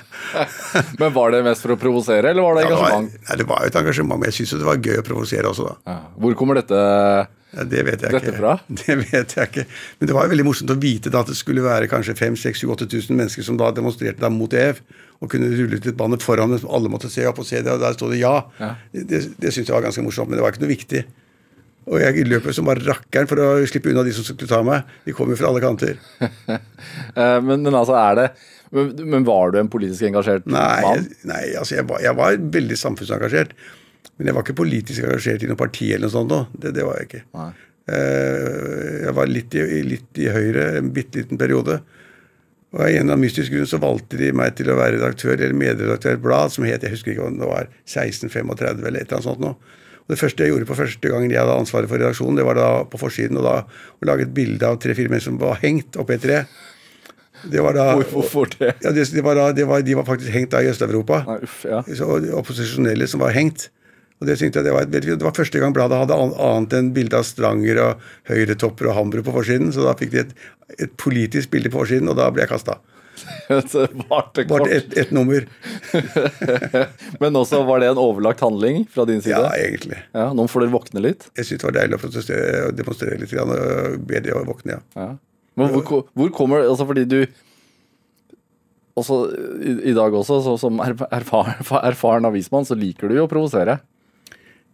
men var det mest for å provosere, eller var det engasjement? Ja, det, var, nei, det var et engasjement, men jeg syns jo det var gøy å provosere også, da. Ja. Hvor kommer dette ja, det vet jeg Dette ikke. fra? Det vet jeg ikke. Men det var jo veldig morsomt å vite da at det skulle være kanskje 5000-8000 mennesker som da demonstrerte da mot EF, og kunne rulle ut et banner foran dem som alle måtte se opp og se det, og der sto det ja. ja. Det, det, det syntes jeg var ganske morsomt, men det var ikke noe viktig. Og jeg løp som bare rakkeren for å slippe unna de som skulle ta meg. De kom jo fra alle kanter. Eh, men, men, altså, er det men, men, var du en politisk engasjert nei, mann? Nei, altså jeg var, jeg var veldig samfunnsengasjert. Men jeg var ikke politisk engasjert i noe parti eller noe sånt. Da. Det, det var jeg ikke. Nei. Eh, jeg var litt i, litt i Høyre en bitte liten periode. Og av en eller annen mystisk grunn så valgte de meg til å være redaktør eller medredaktør i et blad som het jeg husker ikke om det var 1635 eller et eller annet sånt noe. Og Det første jeg gjorde på første gangen jeg hadde ansvaret for redaksjonen, det var da på forsiden og da å lage et bilde av tre-fire mennesker som var hengt oppi et tre. Det var da, Hvorfor det? Ja, det, det var da, det var, de var faktisk hengt da i Øst-Europa. Ja. Opposisjonelle som var hengt. Og Det syntes jeg det var, det var første gang bladet hadde annet enn bilde av Stranger og høyretopper og Hambro på forsiden. Så da fikk de et, et politisk bilde på forsiden, og da ble jeg kasta. Det varte kort. ett et nummer. Men også var det en overlagt handling fra din side? Ja, egentlig. Ja, Nå får dere våkne litt? Jeg syns det var deilig å demonstrere litt og be de å våkne, ja. Ja. Men hvor, hvor kommer Altså fordi du også i, i dag også, så, som erfaren, erfaren avismann, så liker du jo å provosere.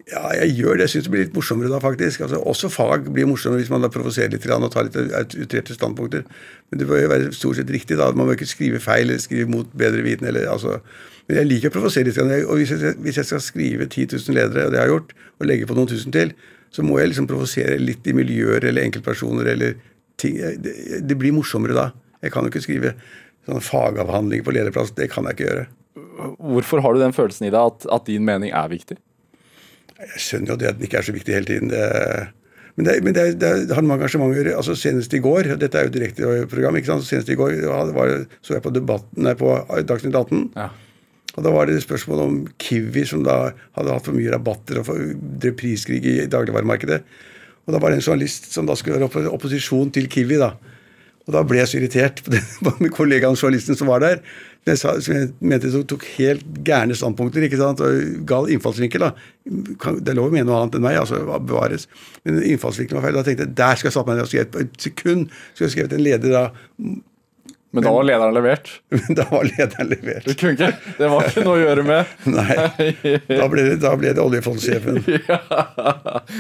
Ja, jeg gjør det. Jeg syns det blir litt morsommere da, faktisk. Altså, også fag blir morsommere hvis man da provoserer litt og tar litt ut- utrerte standpunkter. Men det bør jo være stort sett riktig, da. Man må ikke skrive feil eller skrive mot bedre viten. Eller, altså. Men jeg liker å provosere litt. Og hvis jeg, hvis jeg skal skrive 10 000 ledere, og det jeg har gjort, og legge på noen tusen til, så må jeg liksom provosere litt i miljøer eller enkeltpersoner eller ting. Det, det blir morsommere da. Jeg kan jo ikke skrive sånn fagavhandling på lederplass. Det kan jeg ikke gjøre. Hvorfor har du den følelsen i deg at, at din mening er viktig? Jeg skjønner jo det at den ikke er så viktig hele tiden. Men det, men det, det, det har å gjøre. Altså Senest i går Dette er jo direkteprogram. ikke sant? Senest i går ja, det var, så jeg på, debatten, nei, på Dagsnytt 18. Ja. Og Da var det spørsmål om Kiwi, som da hadde hatt for mye rabatter og drev priskrig i dagligvaremarkedet. Og Da var det en journalist som da skulle være opp opposisjon til Kiwi. da. Og Da ble jeg så irritert på, den, med kollegaen journalisten som var der. Som jeg, mente tok helt gærne standpunkter ikke sant? og gal innfallsvinkel. da. Det er lov å mene noe annet enn meg, altså bevares. Men innfallsvinkelen var feil. Da tenkte jeg der skal jeg satt meg ned og skrevet på et sekund. skulle jeg skrevet en leder da. Men da var lederen levert. Men da var lederen levert. Det, kunne ikke, Det var ikke noe å gjøre med. Nei, da ble det, da ble det oljefondsjefen. Ja.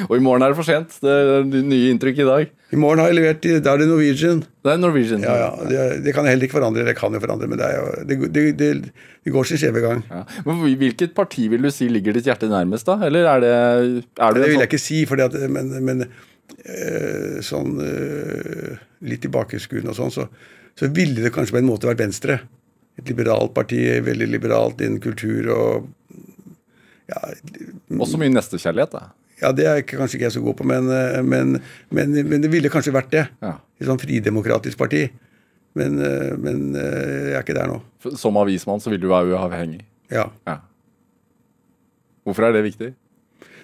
Og i morgen er det for sent. Det er nye inntrykk i dag. I morgen har jeg levert, da er det Norwegian. Det er Norwegian. Ja, ja, det, det kan heller ikke forandre. Det kan jo forandre, men det, jo, det, det, det, går sin skjeve gang. Ja. Men Hvilket parti vil du si ligger ditt hjerte nærmest, da? Eller er det, er Det vil sånn- jeg ikke si, at, men, men eh, sånn eh, litt tilbakeskuende og sånn, så, så ville det kanskje på en måte vært Venstre. Et liberalt parti, veldig liberalt innen kultur og ja, Også mye nestekjærlighet, da. ja, det er kanskje ikke jeg så god på, men, eh, men, men, men det ville kanskje vært det. Ja. Et sånn fridemokratisk parti. Men, eh, men eh, jeg er ikke der nå. Som avismann så vil du være uavhengig. Ja. Ja. Hvorfor er det viktig?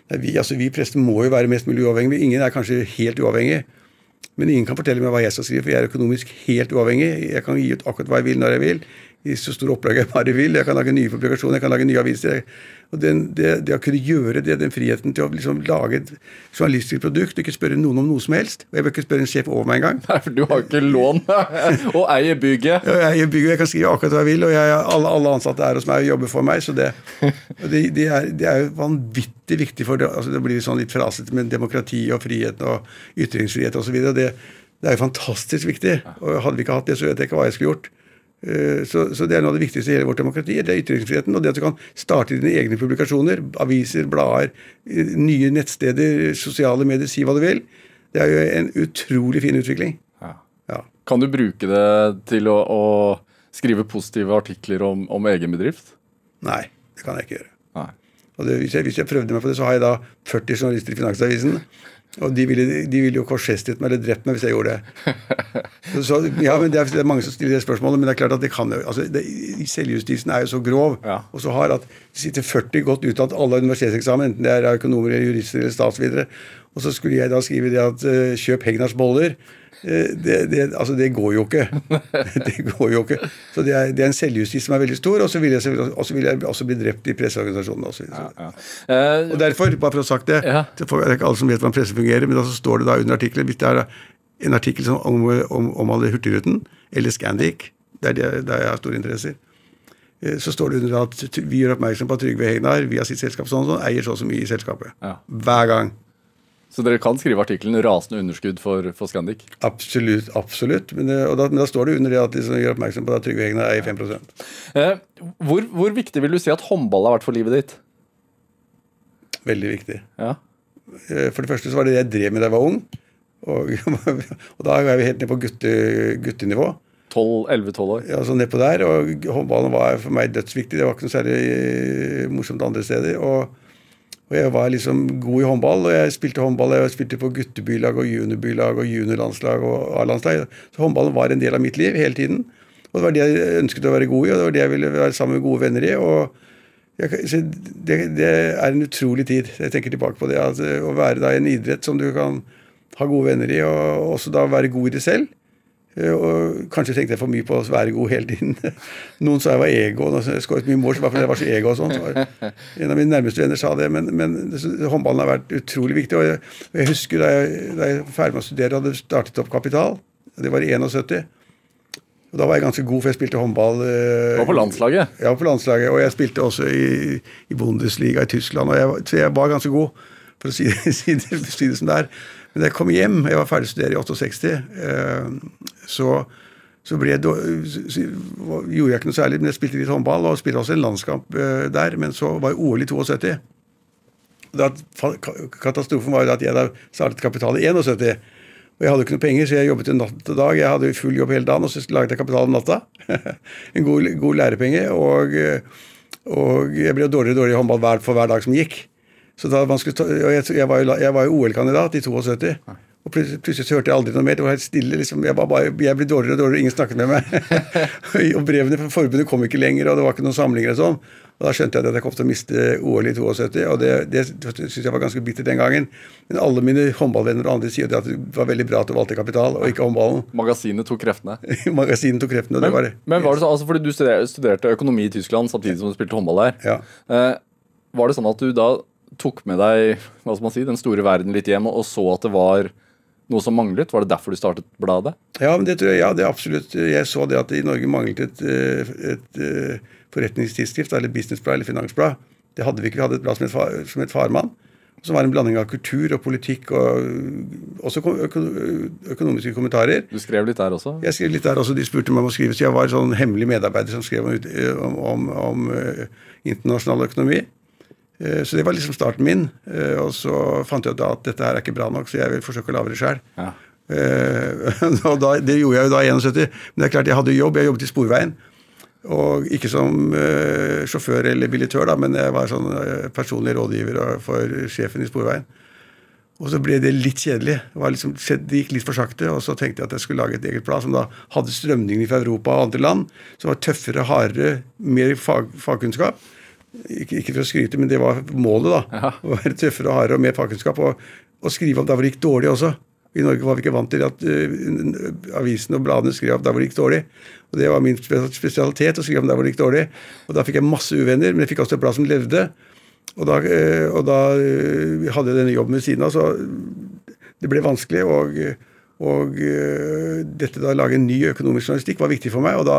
Nei, vi, altså, vi prester må jo være mest mulig uavhengige. Ingen er kanskje helt uavhengig. Men ingen kan fortelle meg hva jeg skal skrive, for jeg er økonomisk helt uavhengig. Jeg kan gi ut akkurat hva jeg vil når jeg vil, i så store opplag jeg bare vil. Jeg kan lage nye publikasjoner, jeg kan lage nye aviser. Og den, det, det å kunne gjøre det, den friheten til å liksom lage et journalistisk produkt, og ikke spørre noen om noe som helst. Og jeg bør ikke spørre en sjef over meg engang. Nei, for du har ikke lån og eier bygget. Ja, Jeg, bygger, jeg kan skrive akkurat hva jeg vil, og jeg, alle, alle ansatte er hos meg og jobber for meg. Så det, det, det, det er jo vanvittig viktig for det. Altså det blir sånn litt frasete med demokrati og frihet og ytringsfrihet osv. Det, det er jo fantastisk viktig. Og hadde vi ikke hatt det, så vet jeg ikke hva jeg skulle gjort. Eh, Så, så det er noe av det viktigste i hele vårt demokrati. Det er ytringsfriheten. Og det at du kan starte dine egne publikasjoner, aviser, blader, eh, nye nettsteder, sosiale medier, si hva du vil. Det er jo en utrolig fin utvikling. Ja. Ja. Kan du bruke det til å, å skrive positive artikler om, om egen bedrift? Nei, det kan jeg ikke gjøre. Det, hvis, jeg, hvis jeg prøvde meg på det, så har jeg da 40 journalister i Finansavisen. Og de ville, de ville jo korsfestet meg eller drept meg hvis jeg gjorde det. Så, ja, men Det er, det er mange som stiller det spørsmålet, men det er klart at det kan jo altså, det, Selvjustisen er jo så grov Ja. og så hard at det sitter 40 godt utdannet alle har universitetseksamen, enten det er økonomer, eller jurister eller statsvidere, og så skulle jeg da skrive det at uh, kjøp Hegnars boller. Eh, det, det, altså, det går jo ikke. det går jo ikke. Så det er, det er en selvjustis som er veldig stor, og så vil jeg, og så vil jeg også bli drept i presseorganisasjonen. Også, så. Ja. Eh, Og derfor, bare for å ha sagt det, Ja. det er ikke alle som vet hvordan presse fungerer, men da så står det da under artikkelen Hvis det er en artikkel som om, om, omhandler Hurtigruten eller Scandic, der, der jeg har store interesser, eh, så står det under at vi gjør oppmerksom på at Trygve Hegnar via sitt selskap sånn, og sånn, eier så og så mye i selskapet. Ja. Hver gang. Så dere kan skrive artikkelen 'Rasende underskudd for, for Scandic'? Absolutt. absolutt. Men, det- og da, men da står det under det at de som gjør oppmerksom på at Trygve Hegnar i 5 Eh, hvor, hvor viktig vil du si at håndball har vært for livet ditt? Veldig viktig. Ja. Eh, For det første så var det det jeg drev med da jeg var ung. Og, og da er vi helt ned på gutte, guttenivå. 11-12 år. Ja, så nedpå der, og Håndballen var for meg dødsviktig. Det var ikke noe særlig eh, morsomt andre steder. Og, og jeg var liksom god i håndball, og jeg spilte håndball. Jeg spilte på guttebylag og juniorbylag og juniorlandslag og A-landslag. Så håndballen var en del av mitt liv hele tiden. Og det var det jeg ønsket å være god i, og det var det jeg ville være sammen med gode venner i. og jeg, det, det er en utrolig tid. Jeg tenker tilbake på det. at Å være da i en idrett som du kan ha gode venner i, og også da være god i det selv. Eh, og kanskje tenkte jeg for mye på å være god hele tiden. Noen sa jeg var ego. Når jeg skåret mye mål, fordi jeg var så ego og sånt. En av mine nærmeste venner sa det. Men, men håndballen har vært utrolig viktig. Og jeg, jeg husker da jeg, da jeg var ferdig med å studere, hadde startet opp Kapital. Det var i 71. Og Da var jeg ganske god, for jeg spilte håndball. Du var på landslaget? Ja, på landslaget. Og jeg spilte også i, i Bundesliga i Tyskland. Og jeg, så jeg var ganske god, for å si, si, det, si det som det er. Men da jeg kom hjem, jeg var ferdig å studere i 68, eh, så, så, ble så gjorde jeg ikke noe særlig. Men jeg spilte litt håndball og spilte også en landskamp eh, der. Men så var OL i 72. Da, katastrofen var jo at jeg da startet Kapital i 71. Og jeg hadde ikke noe penger, så jeg jobbet en natt og dag. Jeg hadde full jobb hele dagen, og så laget jeg Kapital om natta. en god, god lærepenge. Og, og jeg ble dårligere og dårligere i håndball for hver dag som gikk. Så da man skulle ta, jeg, var jo, jo OL-kandidat i 72. Og plutselig, plutselig så hørte jeg aldri noe mer. Det var helt stille. liksom, Jeg, bare, jeg ble dårligere og dårligere, ingen snakket med meg. og brevene fra forbundet kom ikke lenger, og det var ikke noen samlinger og sånn. Og Da skjønte jeg at jeg kom til å miste OL i 72, og det, det syns jeg var ganske bittert den gangen. Men alle mine håndballvenner og andre sier at det var veldig bra at du valgte kapital, og ikke håndballen. Magasinet tok kreftene? Magasinet tok kreftene, og men, det var det. Men var det så, altså fordi du studerte økonomi i Tyskland samtidig som du spilte håndball der. Ja. Eh, var det sånn at du da tok med deg hva skal man si, den store verden litt hjem og så at det var noe som manglet? Var det derfor du startet bladet? Ja, men det tror jeg, ja, det er absolutt. Jeg så det at i Norge manglet et, et, et forretningstidsskrift, eller businessblad eller finansblad. Det hadde vi ikke. Vi hadde et blad som het, som het Farmann. Som var en blanding av kultur og politikk og også økonomiske kommentarer. Du skrev litt der også? Jeg skrev litt der også. De spurte meg om å skrive, så jeg var en sånn hemmelig medarbeider som skrev om, om, om, om internasjonal økonomi. Uh, så det var liksom starten min. Uh, og så fant jeg ut at dette her er ikke bra nok, så jeg vil forsøke å lage det sjøl. Ja. og da, det gjorde jeg jo da i 71. Men det er klart, jeg hadde jobb. Jeg jobbet i Sporveien. Og ikke som sjåfør eller billitør, da, men jeg var sånn personlig rådgiver for sjefen i Sporveien. Og så ble det litt kjedelig. Det, liksom, det, gikk litt for sakte. Og så tenkte jeg at jeg skulle lage et eget blad som da hadde strømninger fra Europa og andre land. Som var tøffere, hardere, mer fag, fagkunnskap. Ikke, ikke, for å skryte, men det var målet, da. Ja. Å være tøffere og hardere og mer fagkunnskap. Og, og skrive om der hvor det gikk dårlig også. I Norge var vi ikke vant til at uh, avisene og bladene skrev om der hvor det gikk dårlig. Og Det var min spesialitet å skrive om der hvor det gikk dårlig. Og Da fikk jeg masse uvenner, men jeg fikk også et blad som levde. Og da, uh, og da uh, hadde jeg denne jobben ved siden av, så det ble vanskelig. Og, og dette da å lage en ny økonomisk journalistikk var viktig for meg. og da,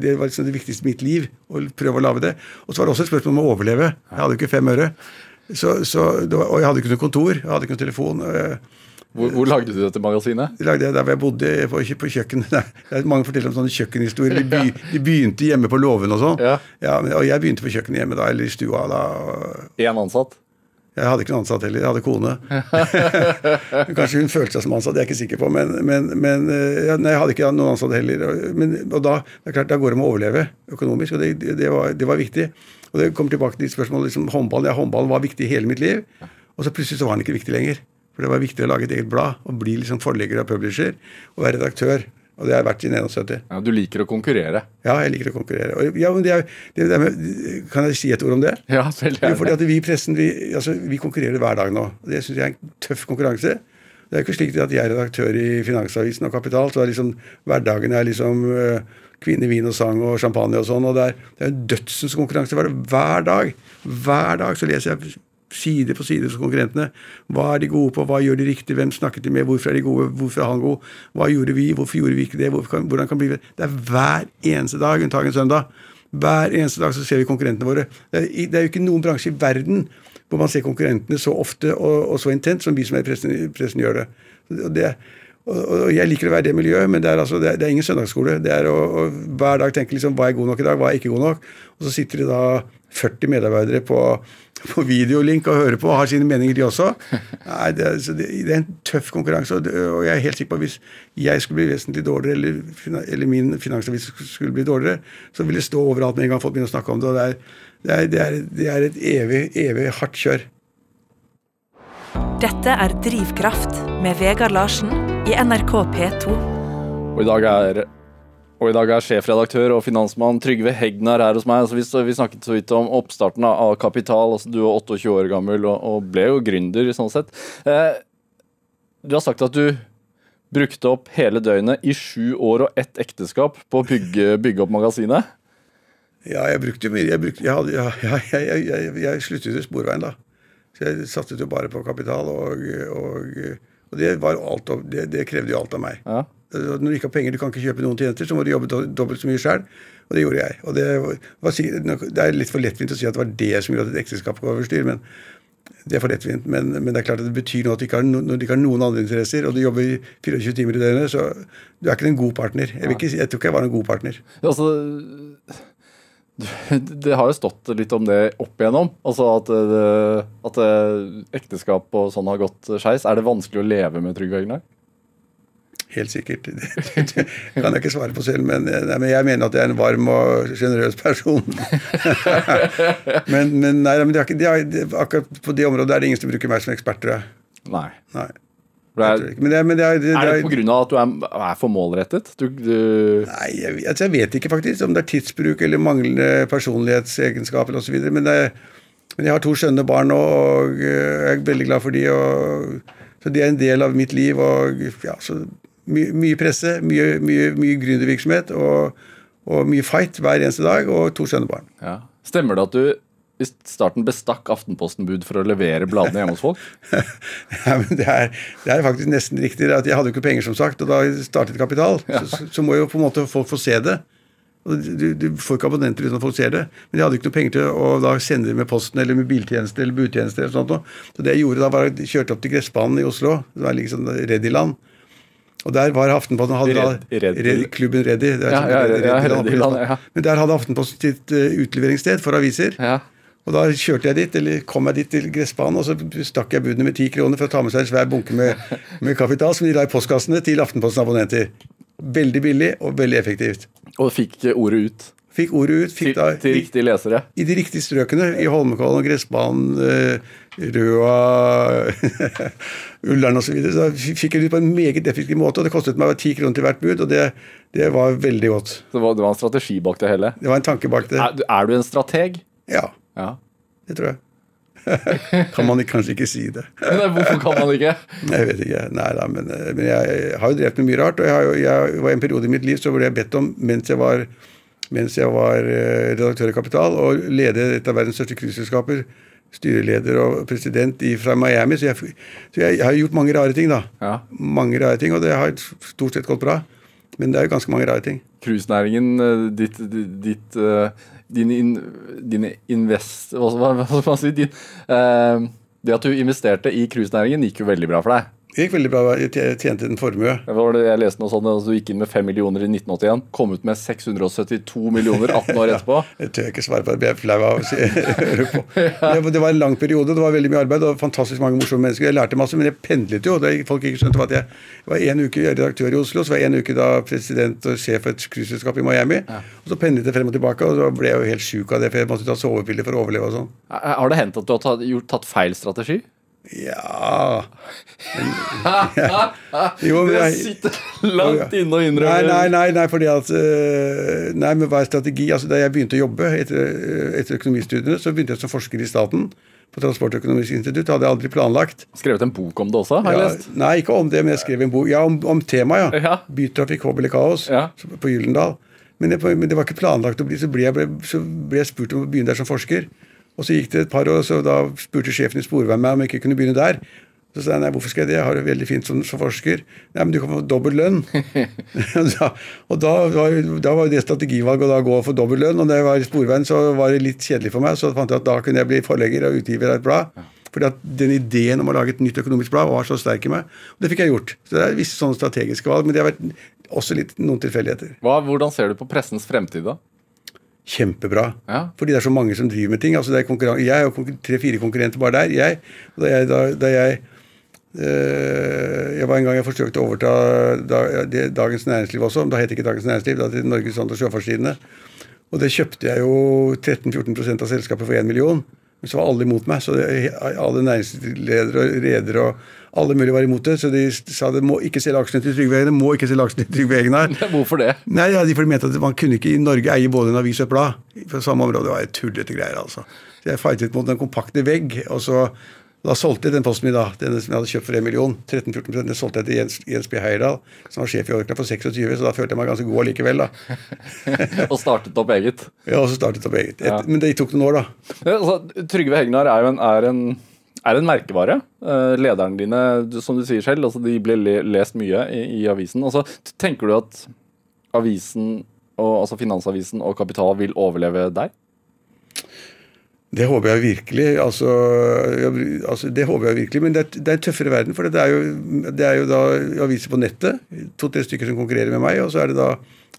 Det var liksom det viktigste i mitt liv, å prøve å lage det. Og så var det også et spørsmål om å overleve. Jeg hadde jo ikke fem øre. Så, så, og jeg hadde ikke noe kontor, jeg hadde ikke noe telefon. Hvor, hvor, lagde du dette magasinet? Det lagde jeg Der hvor jeg bodde, på, på kjøkkenet. Mange forteller om sånne kjøkkenhistorier. De, by, de begynte hjemme på låven og sånn. Ja. Ja, og jeg begynte på kjøkkenet hjemme da, eller i stua da. Én ansatt? Jeg hadde ikke noen ansatt heller. Jeg hadde kone. Kanskje hun følte seg som ansatt, det er jeg ikke sikker på. Men, men, men nei, jeg hadde ikke noen ansatt heller. Men, og da det er klart, da går det om å overleve økonomisk, og det, det, var, det var, viktig. Og det kommer tilbake til spørsmålet liksom, håndball. Ja, håndballen var viktig i hele mitt liv. Og så plutselig så var den ikke viktig lenger. For det var viktig å lage et eget blad og bli liksom forlegger og publisher og være redaktør. Og det har jeg vært siden 71. Ja, Du liker å konkurrere? Ja, jeg liker å konkurrere. Og, ja, men det er, det er med, kan jeg si et ord om det? Ja, selv gjerne. Fordi at Vi i pressen vi, altså, vi konkurrerer hver dag nå. Det syns jeg er en tøff konkurranse. Det er ikke slik at jeg er redaktør i Finansavisen og Kapital, så er liksom, hverdagen er liksom uh, kvinne, vin og sang og champagne og sånn. og Det er, det er en dødsens konkurranse hver, hver dag. Hver dag så leser jeg side på side hos konkurrentene. Hva er de gode på, hva gjør de riktig, hvem snakket de med, hvorfor er de gode, hvorfor er han god, hva gjorde vi, hvorfor gjorde vi ikke det, kan, hvordan kan det bli Det er hver eneste dag, unntagen søndag. Hver eneste dag så ser vi konkurrentene våre. Det er, det er jo ikke noen bransje i verden hvor man ser konkurrentene så ofte og, og så intent som vi som er i pressen, pressen gjør det. Og det og, Jeg liker å være i det miljøet, men det er, altså, det er, det er ingen søndagsskole. Det er å, å, hver dag tenke liksom, hva er god nok i dag, hva er ikke god nok. Og så sitter det da 40 medarbeidere på, på videolink og hører på og har sine meninger, de også. Nei, det, er, det, er en tøff konkurranse, og, og, jeg er helt sikker på at hvis jeg skulle bli vesentlig dårligere, eller, eller min finansavis skulle bli dårligere, så ville det stå overalt med en gang folk begynner å snakke om det. og det er, det er, det er et evig, evig hardt kjør. Dette er Drivkraft med Vegard Larsen i NRK P2. Og i dag er og i dag er sjefredaktør og finansmann Trygve Hegnar her hos meg. Altså, vi, snakket så vidt om oppstarten av Kapital. Altså, du er 28 år gammel og, og ble jo gründer, sånn sett. Eh, du har sagt at du brukte opp hele døgnet i sju år og ett ekteskap på å bygge, bygge opp magasinet. Ja, jeg brukte mye. Jeg, brukte, jeg, hadde, ja, jeg, jeg, jeg, jeg sluttet i Sporveien da. Så jeg satset jo bare på kapital, og, og, og det, var alt, det, det, krevde jo alt av meg. Ja. Når du ikke har penger, du kan ikke kjøpe noen tjenester, så må du jobbe dobbelt så mye sjøl. Og det gjorde jeg. Og det, var, det, er litt for lettvint å si at det var det som gjorde at et ekteskap går over styr, men det er for lettvint. Men, men, det er klart at det betyr noe at du ikke har, no, du ikke har noen andre interesser, og du jobber 24 timer i døgnet, så du er ikke en god partner. Jeg, ikke, jeg tror ikke jeg var en god partner. Altså, det har jo stått litt om det opp igjennom. Altså at, at ekteskap og sånn har gått skeis. Er det vanskelig å leve med Trygve Egnar? Helt sikkert. Det, det, kan jeg ikke svare på selv, men, nei, men, jeg mener at jeg er en varm og sjenerøs person. men, men, nei, men det er ikke, det er, akkurat på det området er det ingen som bruker meg som ekspert, tror jeg. Nei. nei. Det er, men det, men det er, det, er det pga. at du er, er for målrettet? Du, du Nei, jeg, altså jeg, vet ikke faktisk om det er tidsbruk eller manglende personlighetsegenskaper osv. Men, men jeg har to skjønne barn nå, og jeg er veldig glad for de, og, så de er en del av mitt liv. og ja, så my, Mye presse, mye, mye, mye gründervirksomhet og, og, mye fight hver eneste dag, og to skjønne barn. Ja. Stemmer det at du i starten bestakk Aftenposten-bud for å levere bladene hjemme hos folk? ja, men det er, det er, faktisk nesten riktig. at Jeg hadde jo ikke penger, som sagt, og da startet Kapital. Ja. Så, så, må jo på en måte folk få se det. Og du, du, får ikke abonnenter uten at folk ser det. Men jeg hadde ikke noe penger til å da sende det med posten eller med biltjeneste eller budtjeneste. eller sånt. noe. Så det jeg gjorde da, var å kjørte opp til Gressbanen i Oslo. Det var liksom Reddyland. Og der var Aftenposten hadde Red, Red, Red, Klubben Reddy. Ja, ja, ja, ja. Men der hadde Aftenposten sitt uh, utleveringssted for aviser. Ja. Og da kjørte jeg dit, eller kom jeg dit til gressbanen, og så stakk jeg budene med ti kroner for å ta med seg en svær bunke med, med kapital som de la i postkassene til Aftenposten-abonnenter. Veldig billig og veldig effektivt. Og fikk ordet ut? Fikk ordet ut. Fikk til, da, til riktige lesere? I, I de riktige strøkene. I Holmenkollen Gressbanen, uh, Røa, Ullern osv. Så, så fikk jeg det ut på en meget effektiv måte, og det kostet meg ti kroner til hvert bud. og det, det var veldig godt. Så det var, det var, en strategi bak det hele? Det var en tanke bak det. Er, er du en strateg? Ja. Ja. Det tror jeg. kan man kanskje ikke si det. Nei, Hvorfor kan man ikke? Jeg vet ikke. Nei da, men, men, jeg har jo drevet med mye rart. Og jeg, har, jeg var en periode i mitt liv så ble jeg bedt om, mens jeg var, mens jeg var eh, redaktør i Kapital, å lede et av verdens største cruiseselskaper. Styreleder og president i, fra Miami. Så, jeg, så jeg, har gjort mange rare ting, da. Ja. Mange rare ting, og det har stort sett gått bra. Men det er jo ganske mange rare ting. Cruisenæringen, eh, ditt, ditt, ditt din, in, din invest... Hva, skal man si? Din, uh, det at du investerte i cruisenæringen gikk jo veldig bra for deg. Det gikk veldig bra. Tjente en formue. Det var det jeg leste noe sånt, altså, Du gikk inn med 5 millioner i 1981, kom ut med 672 millioner 18 år etterpå. tør jeg ikke svare på. Det blir jeg flau av å høre på. Det, det var en lang periode, det var veldig mye arbeid og fantastisk mange morsomme mennesker. Jeg lærte masse, men jeg pendlet jo. Det, folk ikke skjønte at jeg, jeg var en uke redaktør i Oslo, så var jeg en uke da president og sjef for et cruiseselskap i Miami. Ja. Og Så pendlet jeg frem og tilbake, og så ble jeg jo helt sjuk av det, for jeg måtte ta sovepiller for å overleve og sånn. Har det hendt at du har tatt, gjort, tatt feil strategi? Ja. Jo, men jeg, sitter langt inne og innrømmer Nei, nei, nei, nei fordi at uh, Nei, men hva er strategi? Altså, Da jeg begynte å jobbe etter, etter økonomistudiene, så begynte jeg som forsker i staten på Transportøkonomisk institutt. hadde jeg aldri planlagt. Skrevet en bok om det også? har jeg ja, lest? Nei, ikke om det, men jeg skrev en bok. Ja, om, om temaet, ja. ja. Bytrafikk, håp eller kaos ja. på Gyllendal. Men det, men det, var ikke planlagt å bli, så ble jeg, så ble jeg spurt om å begynne der som forsker. Og så gikk det et par år, så da spurte sjefen i Sporveien meg om jeg ikke kunne begynne der. Så sa jeg nei, hvorfor skal jeg det, jeg har det veldig fint som, som forsker. Nei, men du kan få dobbel lønn. da, og da var, da var det strategivalg å gå for dobbel lønn. Og da jeg var i Sporveien, så var det litt kjedelig for meg. Så fant jeg at da kunne jeg bli forlegger og utgiver av et blad. Fordi at den ideen om å lage et nytt økonomisk blad var så sterk i meg. Og det fikk jeg gjort. Så det er visse sånne strategiske valg, men det har vært også litt noen tilfeldigheter. Hvordan ser du på pressens fremtid, da? Kjempebra. Ja. Fordi det er så mange som driver med ting. Altså det er jeg har tre-fire konkurrenter bare der. Jeg, da jeg, da, da jeg, øh, jeg var en gang jeg forsøkte å overta da, det, Dagens Næringsliv også. Da het ikke Dagens Næringsliv, da het Norges Sand- og Sjøfartstidende. Og det kjøpte jeg jo 13-14% av selskapet for 1 million. Men så var alle imot meg. så det, Alle næringsledere og redere og alle mulige var imot det. Så de sa det må ikke selge aksjene til Trygve Egnar. Må ikke selge aksjene til Trygve Egnar. Hvorfor det? Nei, ja, de mente at Man kunne ikke i Norge eie både en avis og et blad på samme område. Det var tullete greier, altså. Så jeg fightet mot den kompakte vegg. og så Da solgte jeg den posten min, da, den som jeg hadde kjøpt for 1 million. 13-14 Den solgte jeg til Jens, Jens B. Heyerdahl, som var sjef i Orkla for 26, så da følte jeg meg ganske god allikevel. da. Og startet opp eget. Ja, Og så startet opp eget. Et, Ja. Men det tok noen år, da. Ja, Altså, Trygve Hegnar er jo en, er en, er en merkevare. Eh, lederne dine, som du sier selv, altså, de blir le lest mye i, i avisen. Altså, tenker du at avisen, og, altså Finansavisen og Kapital vil overleve deg? Det håper jeg virkelig. Altså, altså Det håper jeg virkelig, men det er, det er en tøffere verden. For det er jo, det er jo da aviser på nettet, to-tre stykker som konkurrerer med meg, og så er det da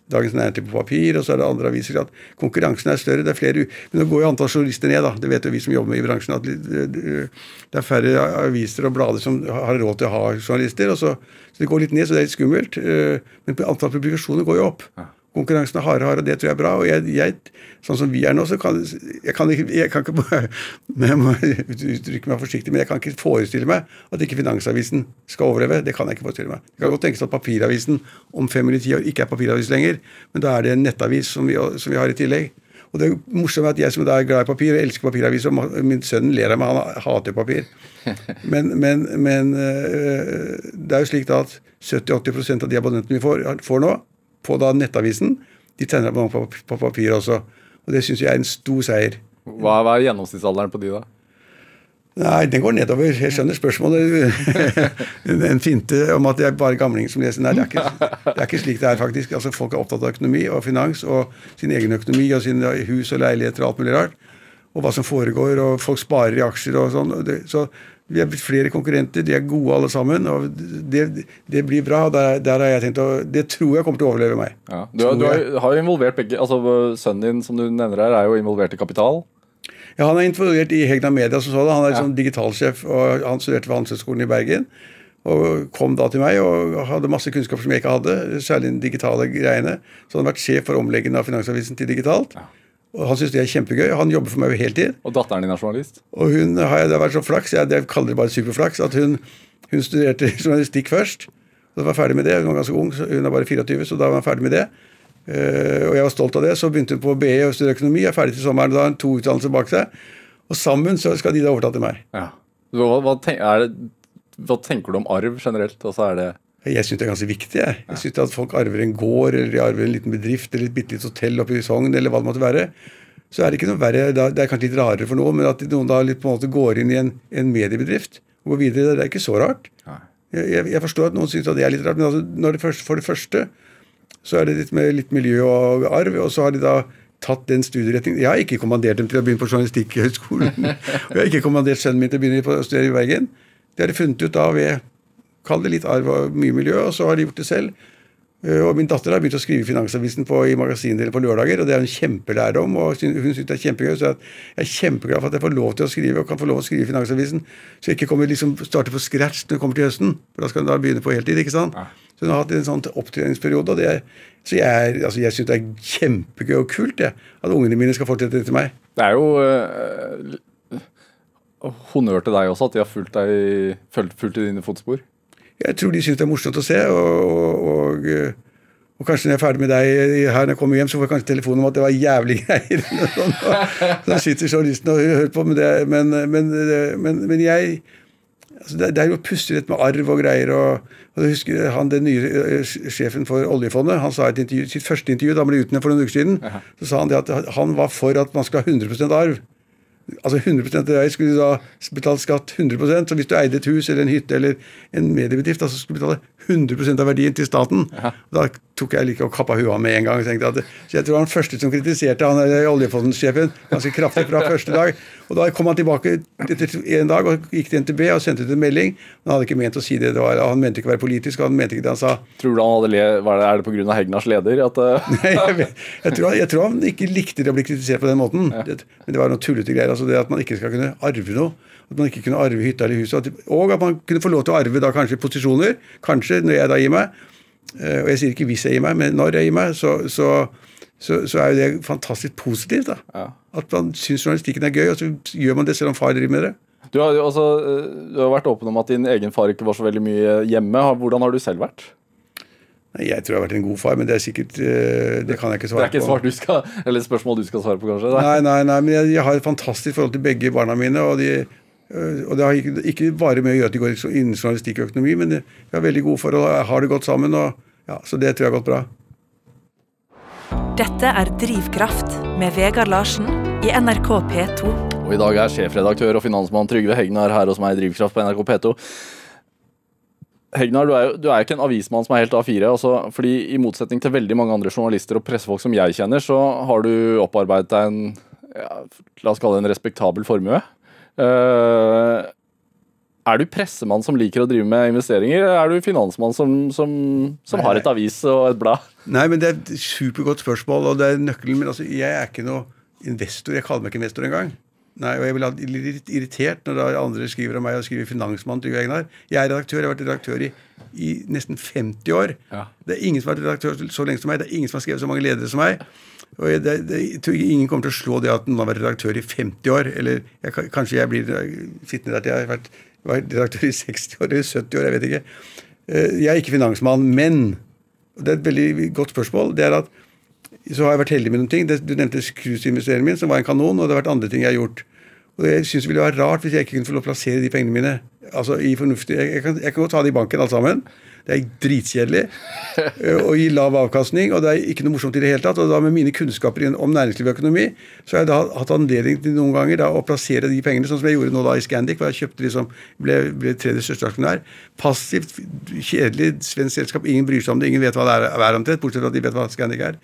Dagens Næringsliv på papir, og så er det andre aviser. at Konkurransen er større. det er flere, Men nå går jo antall journalister ned, da. Det vet jo vi som jobber med i bransjen. at det, er færre aviser og blader som har råd til å ha journalister. så, så det går litt ned, så det er litt skummelt. eh, Men antall publikasjoner går jo opp. Konkurransen er hardere, hardere, og det tror jeg er bra. Og jeg, jeg, sånn som vi er nå, så kan jeg kan ikke, jeg kan ikke Jeg må uttrykke meg forsiktig, men jeg kan ikke forestille meg at ikke Finansavisen skal overleve. Det kan jeg ikke forestille meg. Det kan godt tenkes at Papiravisen om fem eller ti år ikke er papiravis lenger, men da er det en nettavis som vi, som vi har i tillegg. Og det morsomme er at jeg som da er glad i papir, og elsker papiraviser, og min sønn ler av meg, han hater papir. Men, men, men øh, det er jo slik da at 70-80 av de abonnentene vi får, får nå, på da nettavisen, de tegner på, på, på papir også. Og det syns jeg er en stor seier. Hva, hva er gjennomsnittsalderen på de, da? Nei, den går nedover. Jeg skjønner spørsmålet. en finte om at det er bare gamlinger som leser. Nei, det er, ikke, det er ikke slik det er, faktisk. Altså, Folk er opptatt av økonomi og finans og sin egen økonomi og sine hus og leiligheter og alt mulig rart. Og hva som foregår, og folk sparer i aksjer og sånn. Så vi er blitt flere konkurrenter, de er gode alle sammen. og Det, det blir bra. Der, der har jeg tenkt og Det tror jeg kommer til å overleve meg. Ja. Du, har- du har, har jo involvert begge altså Sønnen din som du nevner her, er jo involvert i Kapital. Ja, Han er involvert i Hegna Media. som sådan. Han er liksom digitalsjef, og han studerte ved Handelshøyskolen i Bergen. Og kom da til meg og hadde masse kunnskap som jeg ikke hadde, særlig den digitale greiene. Så han har vært sjef for omleggingen av Finansavisen til digitalt. Og Han syns det er kjempegøy. Han jobber for meg på heltid. Og datteren din er journalist. Og hun har jeg, det har vært så flaks, jeg, jeg kaller det bare superflaks, at hun, hun studerte journalistikk først. Og var ferdig med det. Hun var ganske ung, så hun er bare 24, så da var hun ferdig med det. Uh, og jeg var stolt av det. Så begynte hun på BE og studere økonomi. Jeg Er ferdig til sommeren. Da har hun to utdannelser bak seg. Og sammen så skal de da overta til meg. Ja. Hva, hva, tenk, det, hva tenker du om arv generelt? Altså er det Jeg syns det er ganske viktig. Jeg, jeg synes at folk arver en gård, eller de arver en liten bedrift, eller et bitte lite hotell oppe i Sogn, eller hva det måtte være. Så er det ikke noe verre. Det er kanskje litt rarere for noen, men at noen da litt på en måte går inn i en, en mediebedrift og går videre, det er ikke så rart. Jeg, jeg, forstår at noen syns det er litt rart, men altså, når det første, for det første så er det litt med litt miljø og arv, og så har de da tatt den studieretningen. Jeg har ikke kommandert dem til å begynne på Journalistikkhøgskolen. og jeg har ikke kommandert sønnen min til å begynne på å studere i Bergen. Det har de funnet ut da ved Kall det litt arv og mye miljø, og så har de gjort det selv. Eh, Og min datter har begynt å skrive i Finansavisen på, i magasindelen på lørdager, og det er hun kjempelærdom. og Hun syns det er kjempegøy. Så jeg er kjempeglad for at jeg får lov til å skrive og kan få lov til å skrive i Finansavisen. Så jeg ikke kommer liksom starte på scratch når jeg kommer til høsten. For da skal hun da begynne på heltid. ikke sant? Så hun har hatt en sånn opptreningsperiode. og det er, Så jeg, altså jeg syns det er kjempegøy og kult jeg, at ungene mine skal fortsette etter meg. Det er jo øh, honnør til deg også, at de har fulgt, deg, fulgt, fulgt i dine fotspor. Jeg tror de syns det er morsomt å se. og, og, og eh, og kanskje når jeg er ferdig med deg her når jeg kommer hjem, så får jeg kanskje telefon om at det var jævlig greier. Så da sitter journalisten og hører på. Men, det, men, men, men, men jeg altså det, det er jo pussig dette med arv og greier. og, og husker han, Den nye eh, sjefen for oljefondet han sa i sitt første intervju da han ble utnevnt for noen uker siden, så sa han det at han var for at man skal ha 100 arv. Altså 100 av deg skulle du da betalt skatt 100% Så hvis du eide et hus eller en hytte eller en mediebedrift, så skulle du betale 100% av verdien til staten. Da tok jeg like og kappa huet av med en gang. at, Så jeg tror han første som kritiserte han der oljefondsjefen ganske kraftig fra første dag. Og da kom han tilbake etter en dag og gikk til NTB og sendte ut en melding. Han hadde ikke ment å si det. det var, han mente ikke å være politisk, og han mente ikke det han sa. Tror du han hadde le, var det, Er det pga. Hegnars leder? At, eh, Nei, jeg, vet- jeg, tror, jeg tror han ikke likte det å bli kritisert på den måten. Det, men det var noe tullete greier. altså det At man ikke skal kunne arve noe. At man ikke kunne arve hytta eller huset. Og at man kunne få lov til å arve da kanskje posisjoner. Kanskje når jeg da gir meg. eh, Og jeg sier ikke hvis jeg gir meg, men når jeg gir meg, så, så, så, så er jo det fantastisk positivt. da. Ja. At man syns journalistikken er gøy, og så gjør man det selv om far driver med det. du, har, altså, du har vært åpen om at din egen far ikke var så veldig mye hjemme. Hvordan har du selv vært? Jeg tror jeg har vært en god far, men det er sikkert eh, Det kan jeg ikke Det svare er ikke på. svar du skal, eller spørsmål du skal svare på, kanskje? Nei. Nei, nei, men jeg, jeg har et fantastisk forhold til begge barna mine. Og de, Og det har ikke, ikke bare med å gjøre at de går innen journalistikk og økonomi, men vi har veldig gode forhold, og har det godt sammen. og ja, Så det tror jeg har gått bra. Dette er Drivkraft med Vegard Larsen i NRK P2. Og i dag er sjefredaktør og finansmann Trygve Hegnar her hos meg i Drivkraft på NRK P2. Hegnar, du er jo du er jo ikke en avismann som er helt A4. Altså, fordi I motsetning til veldig mange andre journalister og pressefolk som jeg kjenner, så har du opparbeidet deg en ja, la oss kalle det en respektabel formue. Eh, er du pressemann som liker å drive med investeringer, eller er du finansmann som, som, som har et avis og et blad? Nei, men det er et supergodt spørsmål, og det er nøkkelen min. Altså, jeg er ikke noe investor. Jeg kaller meg ikke investor engang. Nei, og jeg blir litt irritert når andre skriver om meg og skriver 'finansmann' Trygve Egnar. Jeg er redaktør. Jeg har vært redaktør i, i nesten 50 år. Ja. Det er ingen som har vært redaktør så lenge som meg. Det er ingen som har skrevet så mange ledere som meg. Og jeg, det, jeg tror ingen kommer til å slå det at noen har vært redaktør i 50 år. Eller jeg, kanskje jeg blir sittende der til jeg har vært, vært, redaktør i 60 år eller 70 år. Jeg vet ikke. Eh, Jeg er ikke finansmann, men og det er et veldig godt spørsmål. det er at så har jeg vært heldig med noen ting. Du nevnte cruiseinvesteringen min, som var en kanon, og det har vært andre ting jeg har gjort. Og jeg synes det ville være rart hvis jeg ikke kunne få lov å plassere de pengene mine altså i fornuftig Jeg, jeg, kan, jeg kan godt ta det i banken, alt sammen. Det er dritkjedelig eh, og gi lav avkastning, og det er ikke noe morsomt i det hele tatt. Og da med mine kunnskaper om næringsliv og økonomi, så har jeg da hatt anledning til noen ganger da, å plassere de pengene, sånn som jeg gjorde nå da i Scandic, hvor jeg kjøpte liksom, ble, ble tredje største aksjonær. Passivt, kjedelig svensk selskap. Ingen bryr seg om det, ingen vet hva det er, er omtrent, bortsett fra at de vet hva Scandic er.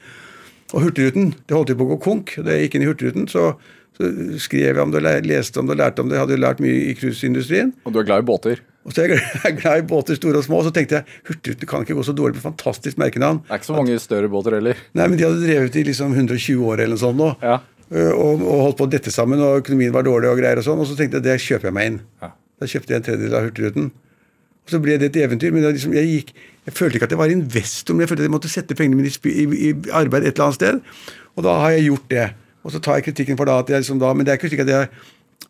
Og Hurtigruten, det holdt jo på å gå konk. Det gikk inn i Hurtigruten, så, så skrev jeg om det, leste om det lærte om det. Hadde jo lært mye i cruiseindustrien. Og du er glad i båter. Og så er jeg glad- i båter, store og små. Og så tenkte jeg Hurtigruten kan ikke gå så dårlig med fantastisk merkenavn. Det er ikke så mange større båter heller. Nei, men de hadde drevet i liksom 120 år eller noe sånt nå. Ja. Øh, Og, og holdt på å dette sammen, og økonomien var dårlig og greier og sånn. Og så tenkte jeg det kjøper jeg meg inn. Ja. Da kjøpte jeg en tredjedel av Hurtigruten. Og så ble det et eventyr. Men liksom, jeg, gikk, jeg følte ikke at jeg var investor, men jeg følte at jeg måtte sette pengene mine i, i, i arbeid et eller annet sted. Og da har jeg gjort det. Og så tar jeg kritikken for da at jeg liksom da Men det er ikke slik at jeg,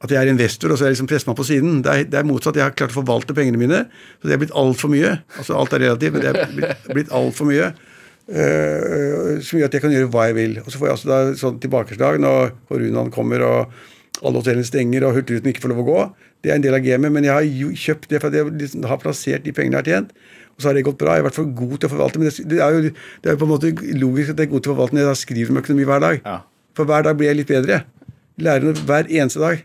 at jeg er investor og så er jeg liksom pressemann på siden. Det er, det er motsatt. Jeg har klart å forvalte pengene mine. Så det er blitt altfor mye. Altså alt er relativt, men det er blitt, blitt altfor mye. Uh, som gjør at jeg kan gjøre hva jeg vil. Og så får jeg altså da sånn tilbakeslag når koronaen kommer og alle hotellene stenger og Hurtigruten ikke får lov å gå. Det er en del av gamet, men jeg har jo kjøpt det for at jeg liksom har plassert de pengene jeg har tjent. Og så har det gått bra. Jeg er i hvert fall god til å forvalte. Men det, det, er, jo, det er jo på en måte logisk at jeg er god til å forvalte når jeg skriver om økonomi hver dag. Ja. For hver dag blir jeg litt bedre. Lærer noe hver eneste dag.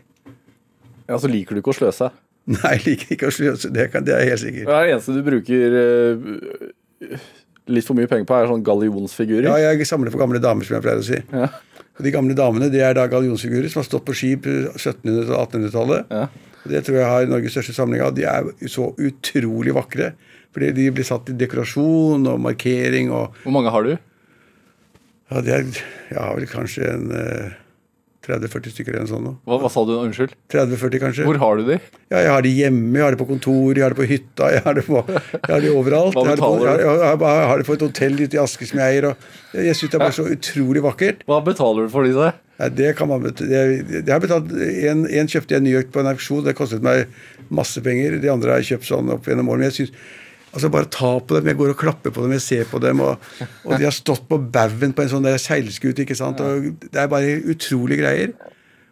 Ja, så liker du ikke å sløse. Nei, jeg liker ikke å sløse. Det, kan, det er helt sikker. Det, er det eneste du bruker uh, litt for mye penger på, er sånn gallionsfigurer? Ja, jeg samler på gamle damer, som jeg pleier å si. Ja. Og De gamle damene det er da gallionsfigurer som har stått på skip 1700- og 1800-tallet. Ja. Det tror jeg har Norges største samling av. De er så utrolig vakre. Fordi de blir satt i dekorasjon og markering og Hvor mange har du? Ja, det er Jeg har vel kanskje en eh, 30-40 stykker eller noe sånt. Hva, hva sa du? Unnskyld. 30-40 kanskje. Hvor har du de? Ja, jeg har de hjemme, jeg har de på kontor, jeg har de på hytta, jeg har de, på, jeg har de overalt. Hva Jeg har de på, betaler jeg, har, jeg, har, de på et hotell ute i Aske som jeg eier. Og jeg syns det er bare så utrolig vakkert. Hva betaler du for disse? Ja, det kan man betale. Jeg har betalt en, en kjøpte jeg nyøkt på en auksjon. Det kostet meg masse penger. De andre har jeg kjøpt sånn opp gjennom årene. Men jeg synes, altså Bare ta på dem. Jeg går og klapper på dem, jeg ser på dem. Og, og de har stått på baugen på en sånn der seilskute. ikke sant? Og Det er bare utrolige greier.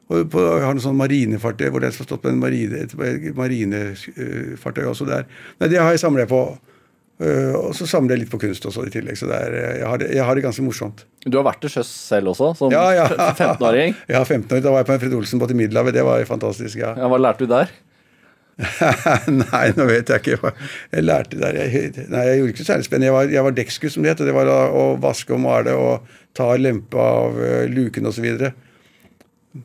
Og på, jeg har noen sånn marinefartøy hvor det har stått på en marine, et marinefartøy også der. Nei, det har jeg samlet på. Øh, og så samler jeg litt på kunst også i tillegg. Så er, jeg, har det, jeg har det ganske morsomt. Du har vært til sjøs selv også, som Ja, ja. 15-åring. Ja, 15 år. Da var jeg på en Fred Olsen-båt i Middelhavet. Det var fantastisk. ja. Ja, hva lærte du der? nei, nå vet jeg ikke jeg lærte der. Jeg, nei, jeg gjorde ikke så særlig spennende. Jeg var, jeg var dekksgutt, som det het. Det var å, å vaske og male og ta lempe av uh, luken osv.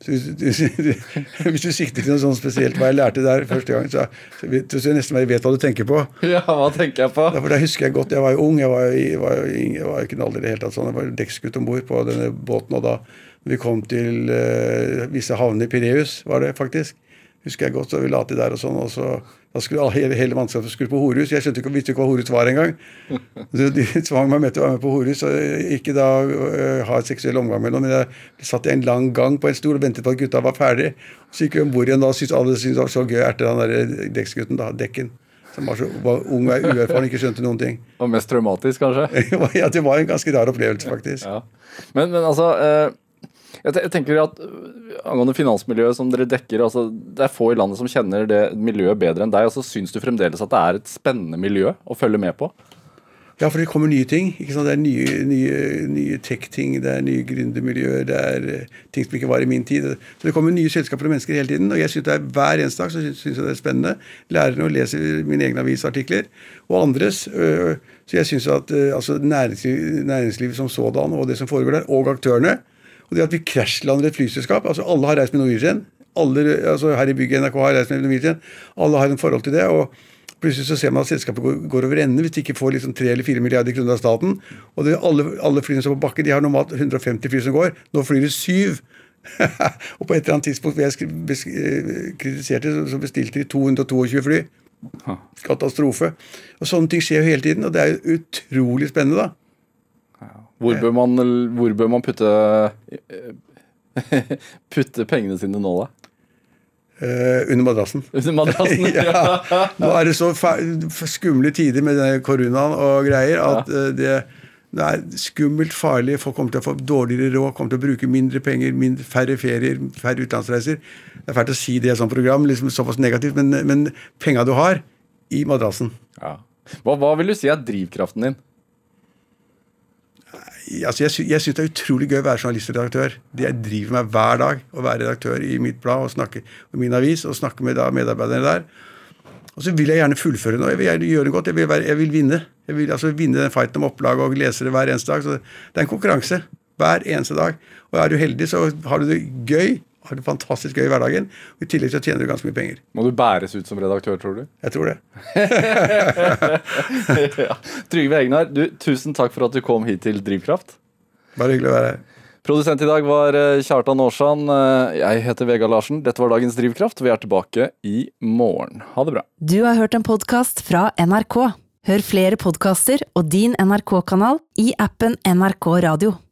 Hvis, hvis du sikter til noe sånt spesielt hva jeg lærte der første gang, så, så så nesten jeg vet hva du tenker på. Ja, hva tenker jeg på? For Da husker jeg godt, jeg var jo ung, jeg var, jeg var, jeg var ikke i det hele tatt sånn. Jeg var dekksgutt om bord på denne båten, og da vi kom til uh, visse havner i Pireus, var det faktisk, husker jeg godt, så vi la til der og sånn, og så da skulle hele, hele mannskapet skulle på horhus. Jeg skjønte ikke, visste ikke hva horhus var engang. Så de tvang meg med til å være med på horhus, og ikke da uh, ha et seksuell omgang med noen. Men jeg satt i en lang gang på en stol og ventet på at gutta var ferdig. Så gikk vi om bord igjen, da syntes alle syntes det var så gøy etter han der dekksgutten, da, Dekken. Som var så var ung og uerfaren, ikke skjønte noen ting. Og mest traumatisk, kanskje? ja, det var en ganske rar opplevelse, faktisk. Ja. Men, men altså eh, Jeg, tenker at øh, Angående finansmiljøet som dere dekker, altså det er få i landet som kjenner det miljøet bedre enn deg. altså Syns du fremdeles at det er et spennende miljø å følge med på? Ja, for det kommer nye ting. ikke sant? Det er nye, nye, nye tech-ting, det er nye gründermiljøer, det er eh, ting som ikke var i min tid. Så det kommer nye selskaper og mennesker hele tiden. Og jeg synes det er hver eneste dag så synes jeg det er spennende. Lærer å lese mine egne avisartikler og andres. øh, Så jeg syns at altså, næringslivet næringsliv, som sådan og det som foregår der, og aktørene Og det at vi krasjlander et flyselskap altså Alle har reist med Norwegian. Alle, altså Her i bygget NRK har reist med Norwegian. Alle har en forhold til det. og Plutselig så ser man at selskapet går, går over ende hvis de ikke får liksom 3 eller 4 milliarder kroner av staten. Og det, alle, alle flyene som er på bakken, de har normalt 150 fly som går. Nå flyr det syv. og på et eller annet tidspunkt hvor jeg kritisert, eh, kritiserte, så- så bestilte de 222 fly. Katastrofe. Og sånne ting skjer jo hele tiden, og det er jo utrolig spennende, da. Hvor bør man, hvor bør man putte Putte pengene sine nå, da? Uh, under madrassen. Under madrassen? ja. Nå er det så skumle tider med koronaen og greier at ja. det, det er skummelt farlig. Folk kommer til å få dårligere råd, kommer til å bruke mindre penger, mindre, færre ferier, færre utenlandsreiser. Det er fælt å si det i et sånt program, liksom såpass negativt, men, men penga du har i madrassen Ja. Hva, hva vil du si er drivkraften din? Altså Jeg, jeg syns det er utrolig gøy å være journalist og redaktør. Det jeg driver med hver dag, å være redaktør i mitt blad og snakke og min avis og snakke med da medarbeiderne der. Og så vil jeg gjerne fullføre noe. Jeg vil gjerne gjøre det godt. Jeg vil, være, jeg vil vinne. Jeg vil altså vinne den fighten om opplag og lesere hver eneste dag. Så det er en konkurranse hver eneste dag. Og er du heldig, så har du det gøy. Har det fantastisk gøy i hverdagen. Og I tillegg så tjener du ganske mye penger. Må du bæres ut som redaktør, tror du? Jeg tror det. ja. Trygve Egnar, du, tusen takk for at du kom hit til Drivkraft. Bare hyggelig å være her. Produsent i dag var eh, Kjartan Aarsand. Eh, Jeg heter Vegard Larsen. Dette var dagens Drivkraft. Vi er tilbake i morgen. Ha det bra. Du har hørt en podkast fra NRK. Hør flere podkaster og din NRK-kanal i appen NRK Radio.